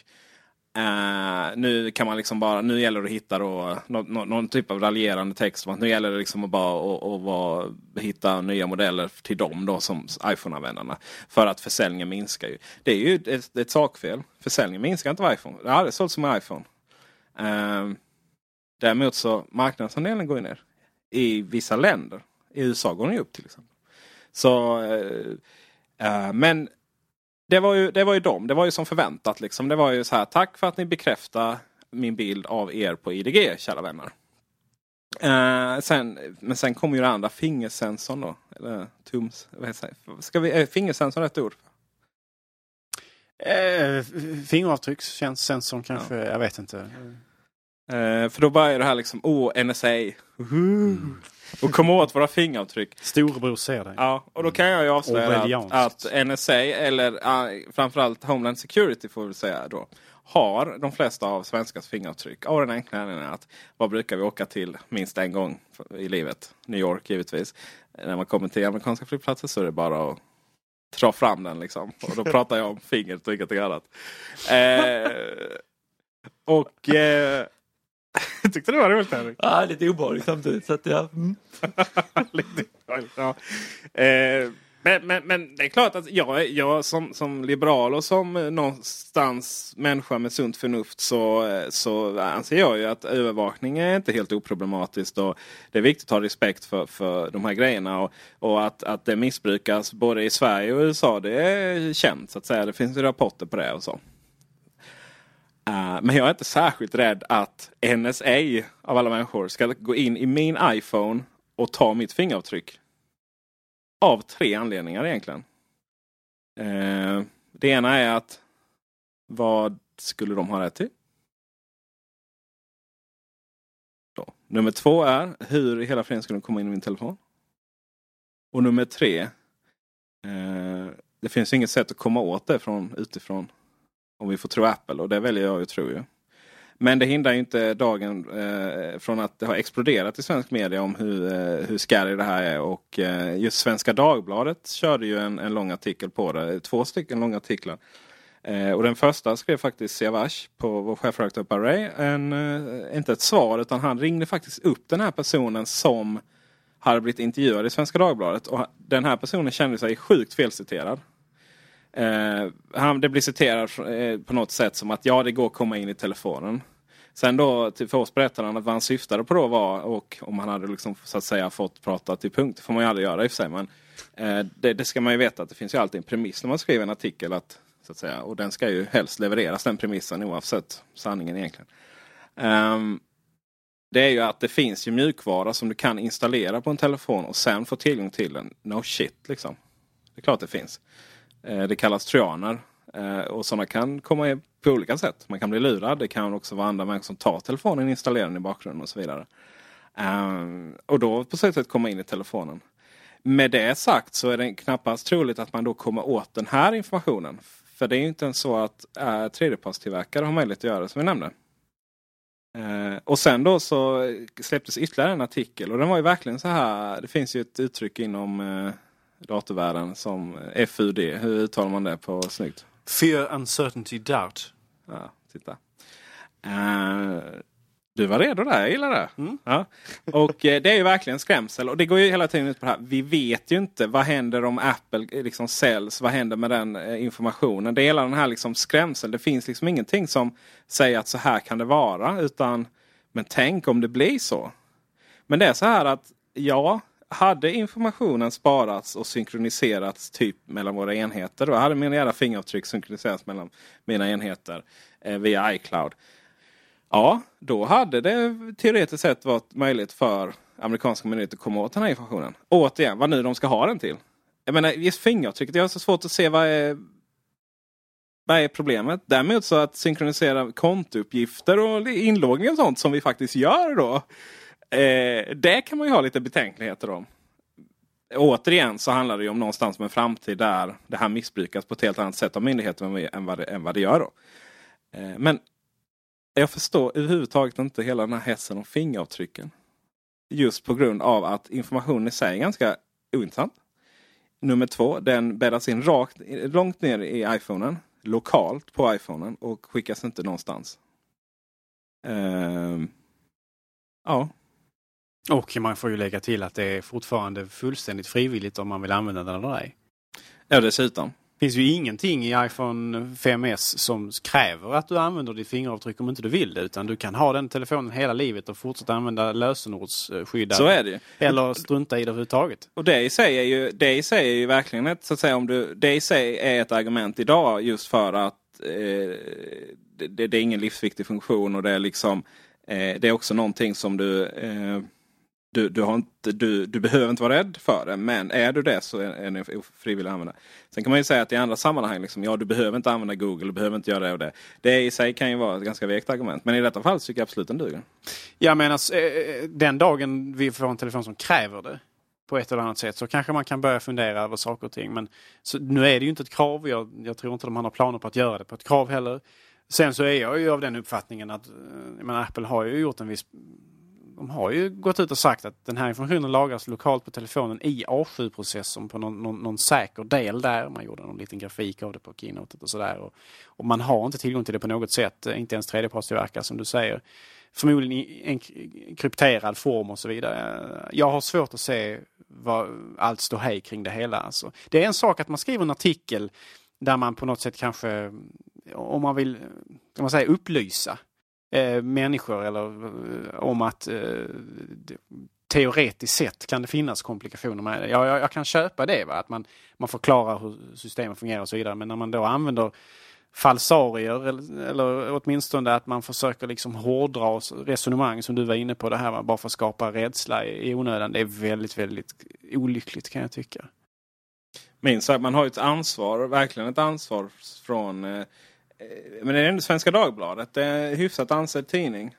eh, nu kan man liksom bara, nu gäller det att hitta då, någon, någon, någon typ av raljerande text. Om att nu gäller det liksom att bara att, att vara, hitta nya modeller till dem då som iPhone-användarna. För att försäljningen minskar ju. Det är ju ett, ett sakfel. Försäljningen minskar inte av iPhone. Det har aldrig sålts som en iPhone. Eh, däremot så marknadsandelen går ju ner. I vissa länder. I USA går den ju upp till exempel. Så, eh, eh, men det var, ju, det var ju dem. Det var ju som förväntat. Liksom. Det var ju så här. Tack för att ni bekräftar min bild av er på IDG, kära vänner. Eh, sen, men sen kommer ju den andra fingersensorn då. Eller tums... Vad heter det? Ska vi, är fingersensorn rätt ord? Eh, fingeravtryckssensorn kanske, jag vet inte. Eh, för då börjar det här liksom, åh NSA. Uhu. Och komma åt våra fingeravtryck. Storebror ser dig. Ja, och då kan jag ju avslöja att, att NSA, eller uh, framförallt Homeland Security får vi säga då, har de flesta av svenskars fingeravtryck. Av den enkla anledningen att vad brukar vi åka till minst en gång i livet? New York givetvis. När man kommer till amerikanska flygplatser så är det bara att dra fram den liksom. Och då pratar jag om fingret och ingenting annat. Eh, och eh, (laughs) tyckte det var roligt Henrik? Ja, lite obehagligt samtidigt. Så att, ja. mm. (laughs) Lite dåligt, ja. eh, men, men, men det är klart att jag, jag som, som liberal och som eh, någonstans människa med sunt förnuft så, eh, så anser jag ju att övervakning är inte helt oproblematiskt. Och det är viktigt att ha respekt för, för de här grejerna. Och, och att, att det missbrukas både i Sverige och USA det är känt. så att säga. Det finns ju rapporter på det och så. Eh, men jag är inte särskilt rädd att NSA av alla människor ska gå in i min iPhone och ta mitt fingeravtryck. Av tre anledningar egentligen. Uh, det ena är att vad skulle de ha rätt till? Då. Nummer två är hur i hela friden skulle de komma in i min telefon? Och nummer tre. Uh, det finns inget sätt att komma åt det från utifrån. Om vi får tro Apple och det väljer jag att tro ju. Men det hindrar ju inte dagen eh, från att det har exploderat i svensk media om hur, eh, hur scary det här är. Och eh, just Svenska Dagbladet körde ju en, en lång artikel på det. Två stycken långa artiklar. Eh, och den första skrev faktiskt Siavash på vår chefredaktör på Array. En, eh, inte ett svar utan han ringde faktiskt upp den här personen som hade blivit intervjuad i Svenska Dagbladet. Och den här personen kände sig sjukt felciterad. Eh, han, det blir citerat eh, på något sätt som att ja, det går att komma in i telefonen. Sen då till för oss berättade han att vad han syftade på då var, och om han hade liksom så att säga fått prata till punkt, det får man ju aldrig göra i och för sig. Men eh, det, det, ska man ju veta att det finns ju alltid en premiss när man skriver en artikel. Att, så att säga, och den ska ju helst levereras den premissen oavsett sanningen egentligen. Um, det är ju att det finns ju mjukvara som du kan installera på en telefon och sen få tillgång till den. No shit liksom. Det är klart det finns. Eh, det kallas trojaner. Eh, och sådana kan komma på olika sätt. Man kan bli lurad. Det kan också vara andra människor som tar telefonen, installerar den i bakgrunden och så vidare. Eh, och då på så sätt komma in i telefonen. Med det sagt så är det knappast troligt att man då kommer åt den här informationen. För det är ju inte ens så att äh, tredjepartstillverkare har möjlighet att göra det som vi nämnde. Eh, och sen då så släpptes ytterligare en artikel och den var ju verkligen så här. Det finns ju ett uttryck inom eh, datorvärlden som FUD. Hur uttalar man det på snyggt? Fear, uncertainty, doubt. Ja, titta. Uh, du var redo där, jag gillar det. Mm. Ja. Och uh, det är ju verkligen skrämsel. Och det går ju hela tiden ut på det här. Vi vet ju inte vad händer om Apple eh, liksom säljs. Vad händer med den uh, informationen? Det är hela den här liksom skrämseln. Det finns liksom ingenting som säger att så här kan det vara. Utan men tänk om det blir så. Men det är så här att ja, hade informationen sparats och synkroniserats typ mellan våra enheter. Då hade mina jävla fingeravtryck synkroniserats mellan mina enheter eh, via iCloud. Ja, då hade det teoretiskt sett varit möjligt för amerikanska myndigheter att komma åt den här informationen. Återigen, vad nu de ska ha den till. Jag menar, just fingeravtrycket. Jag har så svårt att se vad är, vad är problemet. Däremot så att synkronisera kontouppgifter och inloggning och sånt som vi faktiskt gör då. Eh, det kan man ju ha lite betänkligheter om. Återigen så handlar det ju om någonstans med en framtid där det här missbrukas på ett helt annat sätt av myndigheter än vad det, än vad det gör. Då. Eh, men jag förstår överhuvudtaget inte hela den här hetsen om fingeravtrycken. Just på grund av att informationen i sig är ganska ointressant. Nummer två, den bäddas in rakt, långt ner i iPhonen. Lokalt på iPhonen och skickas inte någonstans. Uh, ja, och man får ju lägga till att det är fortfarande fullständigt frivilligt om man vill använda den eller ej. Ja, dessutom. Det finns ju ingenting i iPhone 5S som kräver att du använder ditt fingeravtryck om inte du vill det. Utan du kan ha den telefonen hela livet och fortsätta använda lösenordsskyddad. Så är det ju. Eller strunta i det överhuvudtaget. Och det i sig är ju, det i sig är ju verkligen ett, så att säga, om du, det i sig är ett argument idag just för att eh, det, det, är ingen livsviktig funktion och det är liksom eh, det är också någonting som du eh, du, du, har inte, du, du behöver inte vara rädd för det. Men är du det så är det frivillig använda. Sen kan man ju säga att i andra sammanhang, liksom, ja du behöver inte använda Google, du behöver inte göra det och det. Det i sig kan ju vara ett ganska vekt argument. Men i detta fall tycker jag absolut den duger. Jag menar, alltså, eh, eh, den dagen vi får en telefon som kräver det på ett eller annat sätt så kanske man kan börja fundera över saker och ting. Men så, nu är det ju inte ett krav. Jag, jag tror inte de har planer på att göra det på ett krav heller. Sen så är jag ju av den uppfattningen att eh, menar, Apple har ju gjort en viss de har ju gått ut och sagt att den här informationen lagras lokalt på telefonen i A7-processorn på någon, någon, någon, säker del där. Man gjorde någon liten grafik av det på Keynote och sådär. Och, och, man har inte tillgång till det på något sätt, inte ens tredjepartstillverkare som du säger. Förmodligen i en krypterad form och så vidare. Jag har svårt att se vad allt står hej kring det hela. Alltså. Det är en sak att man skriver en artikel där man på något sätt kanske, om man vill kan man säga, upplysa eh, människor eller eh, om att eh, teoretiskt sett kan det finnas komplikationer med det. Ja, jag, jag kan köpa det, va? att man, man förklarar hur systemet fungerar och så vidare. Men när man då använder falsarier eller, eller åtminstone att man försöker liksom hårdra resonemang som du var inne på det här, va? bara för att skapa rädsla i, i onödan. Det är väldigt, väldigt olyckligt kan jag tycka. Minst sagt, man har ett ansvar, verkligen ett ansvar från Eh, men det är ändå Svenska Dagbladet. Det är en hyfsat ansedd tidning.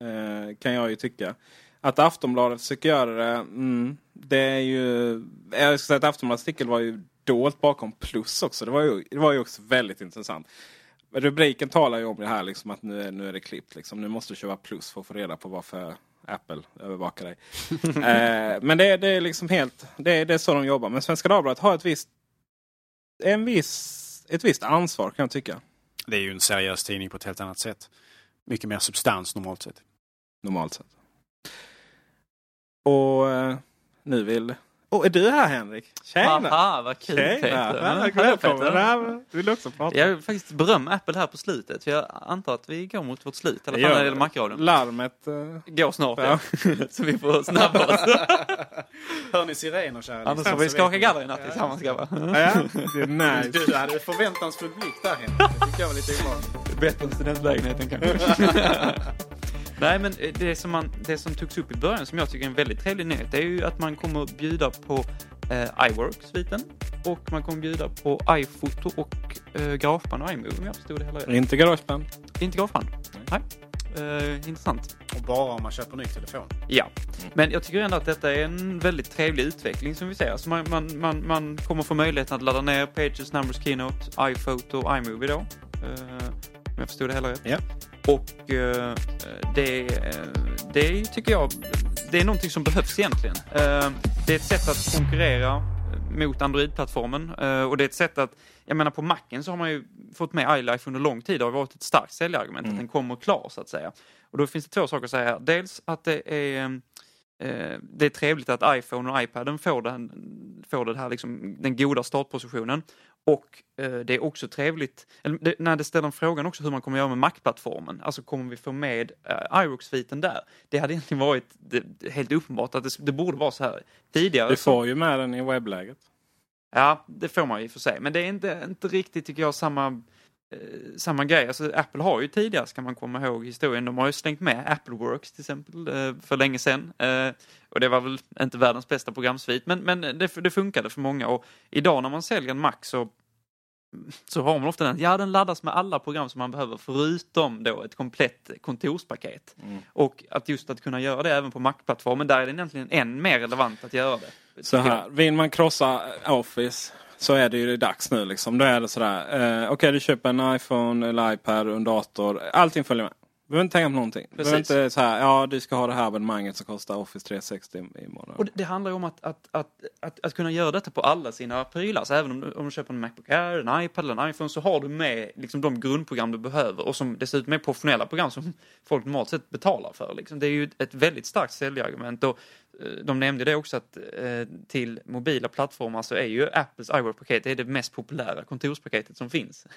Eh, kan jag ju tycka. Att Aftonbladet försöker göra det. Mm, det är ju... Jag ska säga att Aftonbladets artikel var ju dolt bakom plus också. Det var ju, det var ju också väldigt intressant. Rubriken talar ju om det här liksom att nu är, nu är det klippt. Liksom. Nu måste du köpa plus för att få reda på varför Apple övervakar dig. (laughs) eh, men det, det är liksom helt... Det är, det är så de jobbar. Men Svenska Dagbladet har ett visst, en viss, ett visst ansvar kan jag tycka. Det är ju en seriös tidning på ett helt annat sätt. Mycket mer substans normalt sett. Normalt sett. Och eh, nu vill... Och är du här Henrik? Tjena! Haha, vad kul Tjena! Peter. Ja, välkommen! Ja, Vill du också prata? Jag vill faktiskt berömma Apple här på slutet. För jag antar att vi går mot vårt slut. I alla fall när det gäller. Macradion. Larmet... eh, Går snart Ja. ja. (laughs) Så vi får snabba oss. (laughs) Hör ni sirener kära Annars får vi skaka galler i natt tillsammans grabbar. Ja, det är nice. Du hade förväntansfull blick där Henrik. Det tycker jag var lite obehagligt. (laughs) Bättre än studentlägenheten kanske. Nej men det som, man, det som togs upp i början som jag tycker är en väldigt trevlig nyhet det är ju att man kommer att bjuda på eh, iWork-sviten och man kommer bjuda på iPhoto och eh, Grafband och iMovie om jag förstod det hela rätt. Inte Garageband. Inte Grafband? Nej. Eh, intressant. Och bara om man köper ny telefon. Ja, men jag tycker ändå att detta är en väldigt trevlig utveckling som vi ser. Alltså man, man, man, man kommer få möjligheten att ladda ner Pages, Numbers, Keynote, iPhoto och iMovie då. Eh, om jag förstod det hela rätt. Ja. Och eh, det, eh, det tycker jag, det är någonting som behövs egentligen. Eh, det är ett sätt att konkurrera mot Android-plattformen eh, och det är ett sätt att, jag menar på Macen så har man ju fått med iLife under lång tid. Det har varit ett starkt säljargument att den kommer klar så att säga. Och då finns det två saker att säga. Dels att det är Eh, det är trevligt att iPhone och iPaden får, den, får det här liksom, den goda startpositionen. Och eh, det är också trevligt, eller det, när det ställer frågan också hur man kommer göra med Mac-plattformen. Alltså kommer vi få med eh, iRock-sviten där? Det hade egentligen varit det, helt uppenbart att det, det borde vara så här. Tidigare Du så- får ju med den i webbläget. Ja, det får man ju för sig. Men det är inte, inte riktigt, tycker jag, samma, eh, samma grej. Alltså, Apple har ju tidigare, ska man komma ihåg historien, de har ju slängt med Apple Works till exempel eh, för länge sedan. Eh, och det var väl inte världens bästa programsvit, men, men det, det funkade för många. Och idag när man säljer en Mac så så har man ofta den, ja den laddas med alla program som man behöver förutom då ett komplett kontorspaket. Och att just att kunna göra det även på Mac-plattformen, där är det egentligen än mer relevant att göra det. Så här, vill man krossa Office så är det ju dags nu. Liksom. Då är det sådär. Eh, Okej, du köper en iPhone eller iPad och en dator. Allting följer med. Du behöver inte tänka på någonting. Du behöver inte så här, ja du ska ha det här abonnemanget som kostar Office 360 i månaden. Och det, det handlar ju om att, att, att, att, att kunna göra detta på alla sina prylar. Så även om du, om du köper en Macbook Air, en iPad eller en iPhone så har du med liksom, de grundprogram du behöver och som dessutom är professionella program som folk normalt sett betalar för. Liksom. Det är ju ett väldigt starkt säljargument. Och, eh, de nämnde det också att eh, till mobila plattformar så är ju Apples iWork-paket det det mest populära kontorspaketet som finns. (laughs)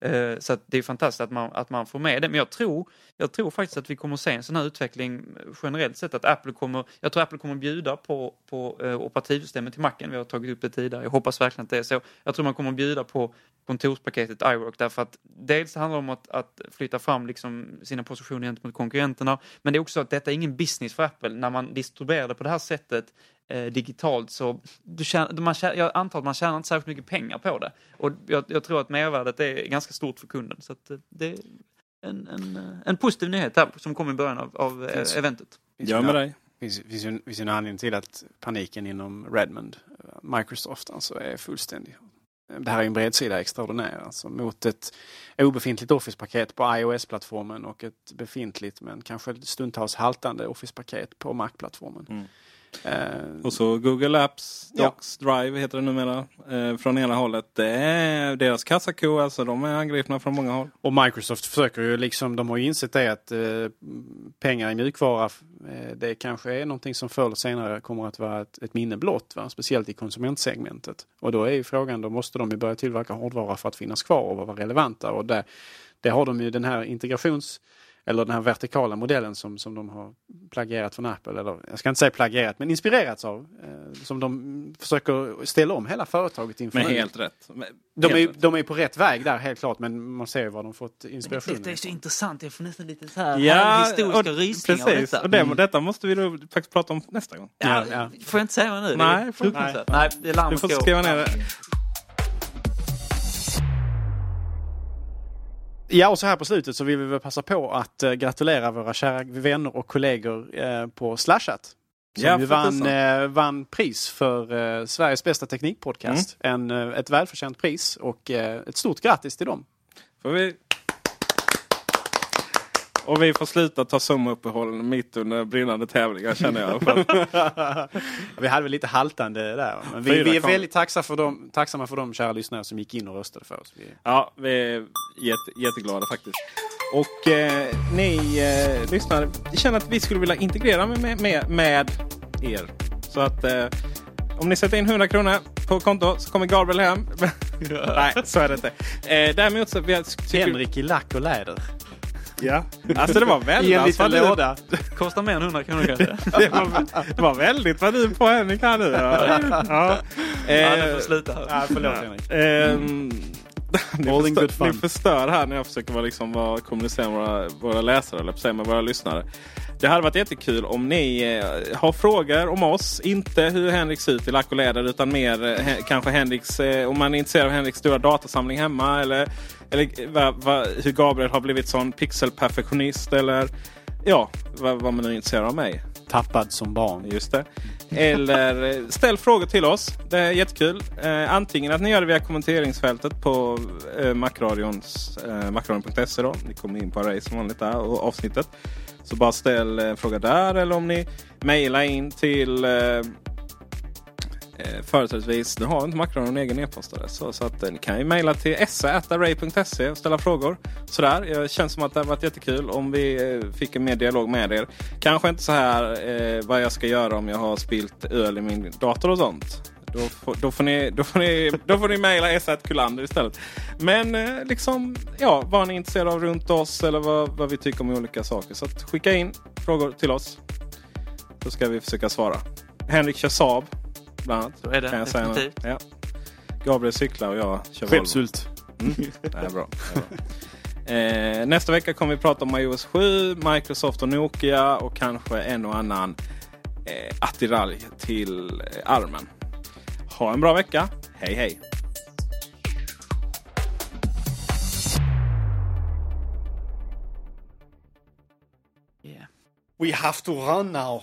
Eh, Så att det är fantastiskt att man, att man får med det. Men jag tror, jag tror faktiskt att vi kommer att se en sån här utveckling eh, generellt sett. Att Apple kommer, jag tror Apple kommer att bjuda på, på eh, operativsystemet till Macen. Vi har tagit upp det tidigare. Jag hoppas verkligen att det är så. Jag tror man kommer att bjuda på kontorspaketet iWork därför att dels handlar det om att, att flytta fram liksom sina positioner gentemot konkurrenterna. Men det är också att detta är ingen business för Apple. När man distribuerar det på det här sättet eh, digitalt så du tjänar, man tjänar, jag antar att man tjänar inte särskilt mycket pengar på det. Och jag, jag tror att mervärdet är ganska stort för kunden. Så att eh, det är en, en, eh, en positiv nyhet här som kom i början av, av eh, Finns- eventet. Gör med dig. Finns, finns, ju, finns ju en anledning till att paniken inom Redmond, Microsoft, alltså är fullständig. Det här är en bredsida extraordinär, alltså mot ett obefintligt Office-paket på iOS-plattformen och ett befintligt men kanske stundtals haltande Office-paket på Mac-plattformen. Eh, Och så Google Apps, Ja. Docs, Drive heter det numera. Eh, från ena hållet. Det är deras kassako alltså. De är angripna från många håll. Och Microsoft försöker ju liksom, de har ju insett det att eh, pengar i mjukvara, eh, det kanske är någonting som förr eller senare kommer att vara ett, ett minne blott, va? speciellt i konsumentsegmentet. Och då är ju frågan, då måste de ju börja tillverka hårdvara för att finnas kvar och vara relevanta. Och det, det har de ju den här integrations eller den här vertikala modellen som, som de har plagierat från Apple, eller jag ska inte säga plagierat, men inspirerats av. Eh, som de försöker ställa om hela företaget inför Men nu. helt rätt. Men, De är, helt rätt. de är på rätt väg där helt klart, men man ser ju var de fått inspirationen Det är så intressant, jag får nästan lite så här Ja, historiska och, rysningar av precis. detta. Och det, detta måste vi då faktiskt prata om nästa gång. Ja, Ja, Får jag inte säga vad nu? Det Nej, är får- fruktansvärt. Nej, det är larmet Du får skriva ner det. Ja, och så här på slutet så vill vi väl passa på att eh, gratulera våra kära vänner och kollegor eh, på Slashat. Som Ja, ju vann, eh, vann pris för eh, Sveriges bästa teknikpodcast. En, eh, ett välförtjänt pris och eh, ett stort grattis till dem. Får vi... Och vi får sluta ta sommaruppehåll mitt under brinnande tävlingar känner jag. (laughs) Vi hade väl lite haltande där. Men vi, vi är väldigt tacksamma för, dem, tacksamma för de kära lyssnare som gick in och röstade för oss. Vi, Ja, vi är jätte, jätteglada faktiskt. Och eh, ni eh, lyssnare känner att vi skulle vilja integrera med, med, med, med er. Så att eh, om ni sätter in 100 kronor på konto så kommer Gabriel hem. (laughs) Nej, så är det inte. Eh, däremot så... Vi, tycker, Henrik i lack och läder. Ja, alltså det var I en väldigt liten vad du- låda. Kostar mer än 100 kronor kanske. (laughs) det, var, det var väldigt vad du på Henrik här nu. Ja. Ja. Ja, Eh, du får sluta här. Ja, förlåt Henrik. Ehm, (laughs) ni, All in förstör, good fun. ni förstör här när jag försöker vara, liksom, vara, kommunicera med våra, våra läsare, eller säga med våra lyssnare. Det hade varit jättekul om ni eh, har frågor om oss. Inte hur Henrik ser ut i lack och läder utan mer eh, he, kanske Henriks, eh, om man är intresserad av Henriks stora datasamling hemma. Eller, eller va, va, hur Gabriel har blivit sån pixelperfektionist. Eller ja, vad, man nu är intresserad av mig. Tappad som barn. Just det. Eller eh, ställ frågor till oss. Det är jättekul. Eh, antingen att ni gör det via kommenteringsfältet på eh, Macradions, eh, macradion.se. Då. Ni kommer in på Array som vanligt där och avsnittet. Så bara ställ en fråga där. Eller om ni mejlar in till eh, eh, företrädesvis, nu har inte Macron någon egen e-postadress. Så, så att eh, ni kan ju mejla till essa.ray.se och ställa frågor. Sådär. Det känns som att det har varit jättekul om vi eh, fick en mer dialog med er. Kanske inte så här eh, vad jag ska göra om jag har spilt öl i min dator och sånt. Då får, då får ni, då får ni, då får ni mejla esa.kulander istället. Men eh, liksom, ja, vad ni är intresserade av runt oss eller vad, vad vi tycker om olika saker. Så att skicka in frågor till oss. Då ska vi försöka svara. Henrik kör Saab. Bland annat. Så är det, kan jag säga. definitivt. Ja. Gabriel cyklar och jag kör Volvo. Skeppshult. Mm. Det är bra. Det är bra. Eh, nästa vecka kommer vi prata om iOS 7, Microsoft och Nokia och kanske en och annan eh, attiralj till eh, armen. Ha en bra vecka. Hej hej! Yeah. We have to run now.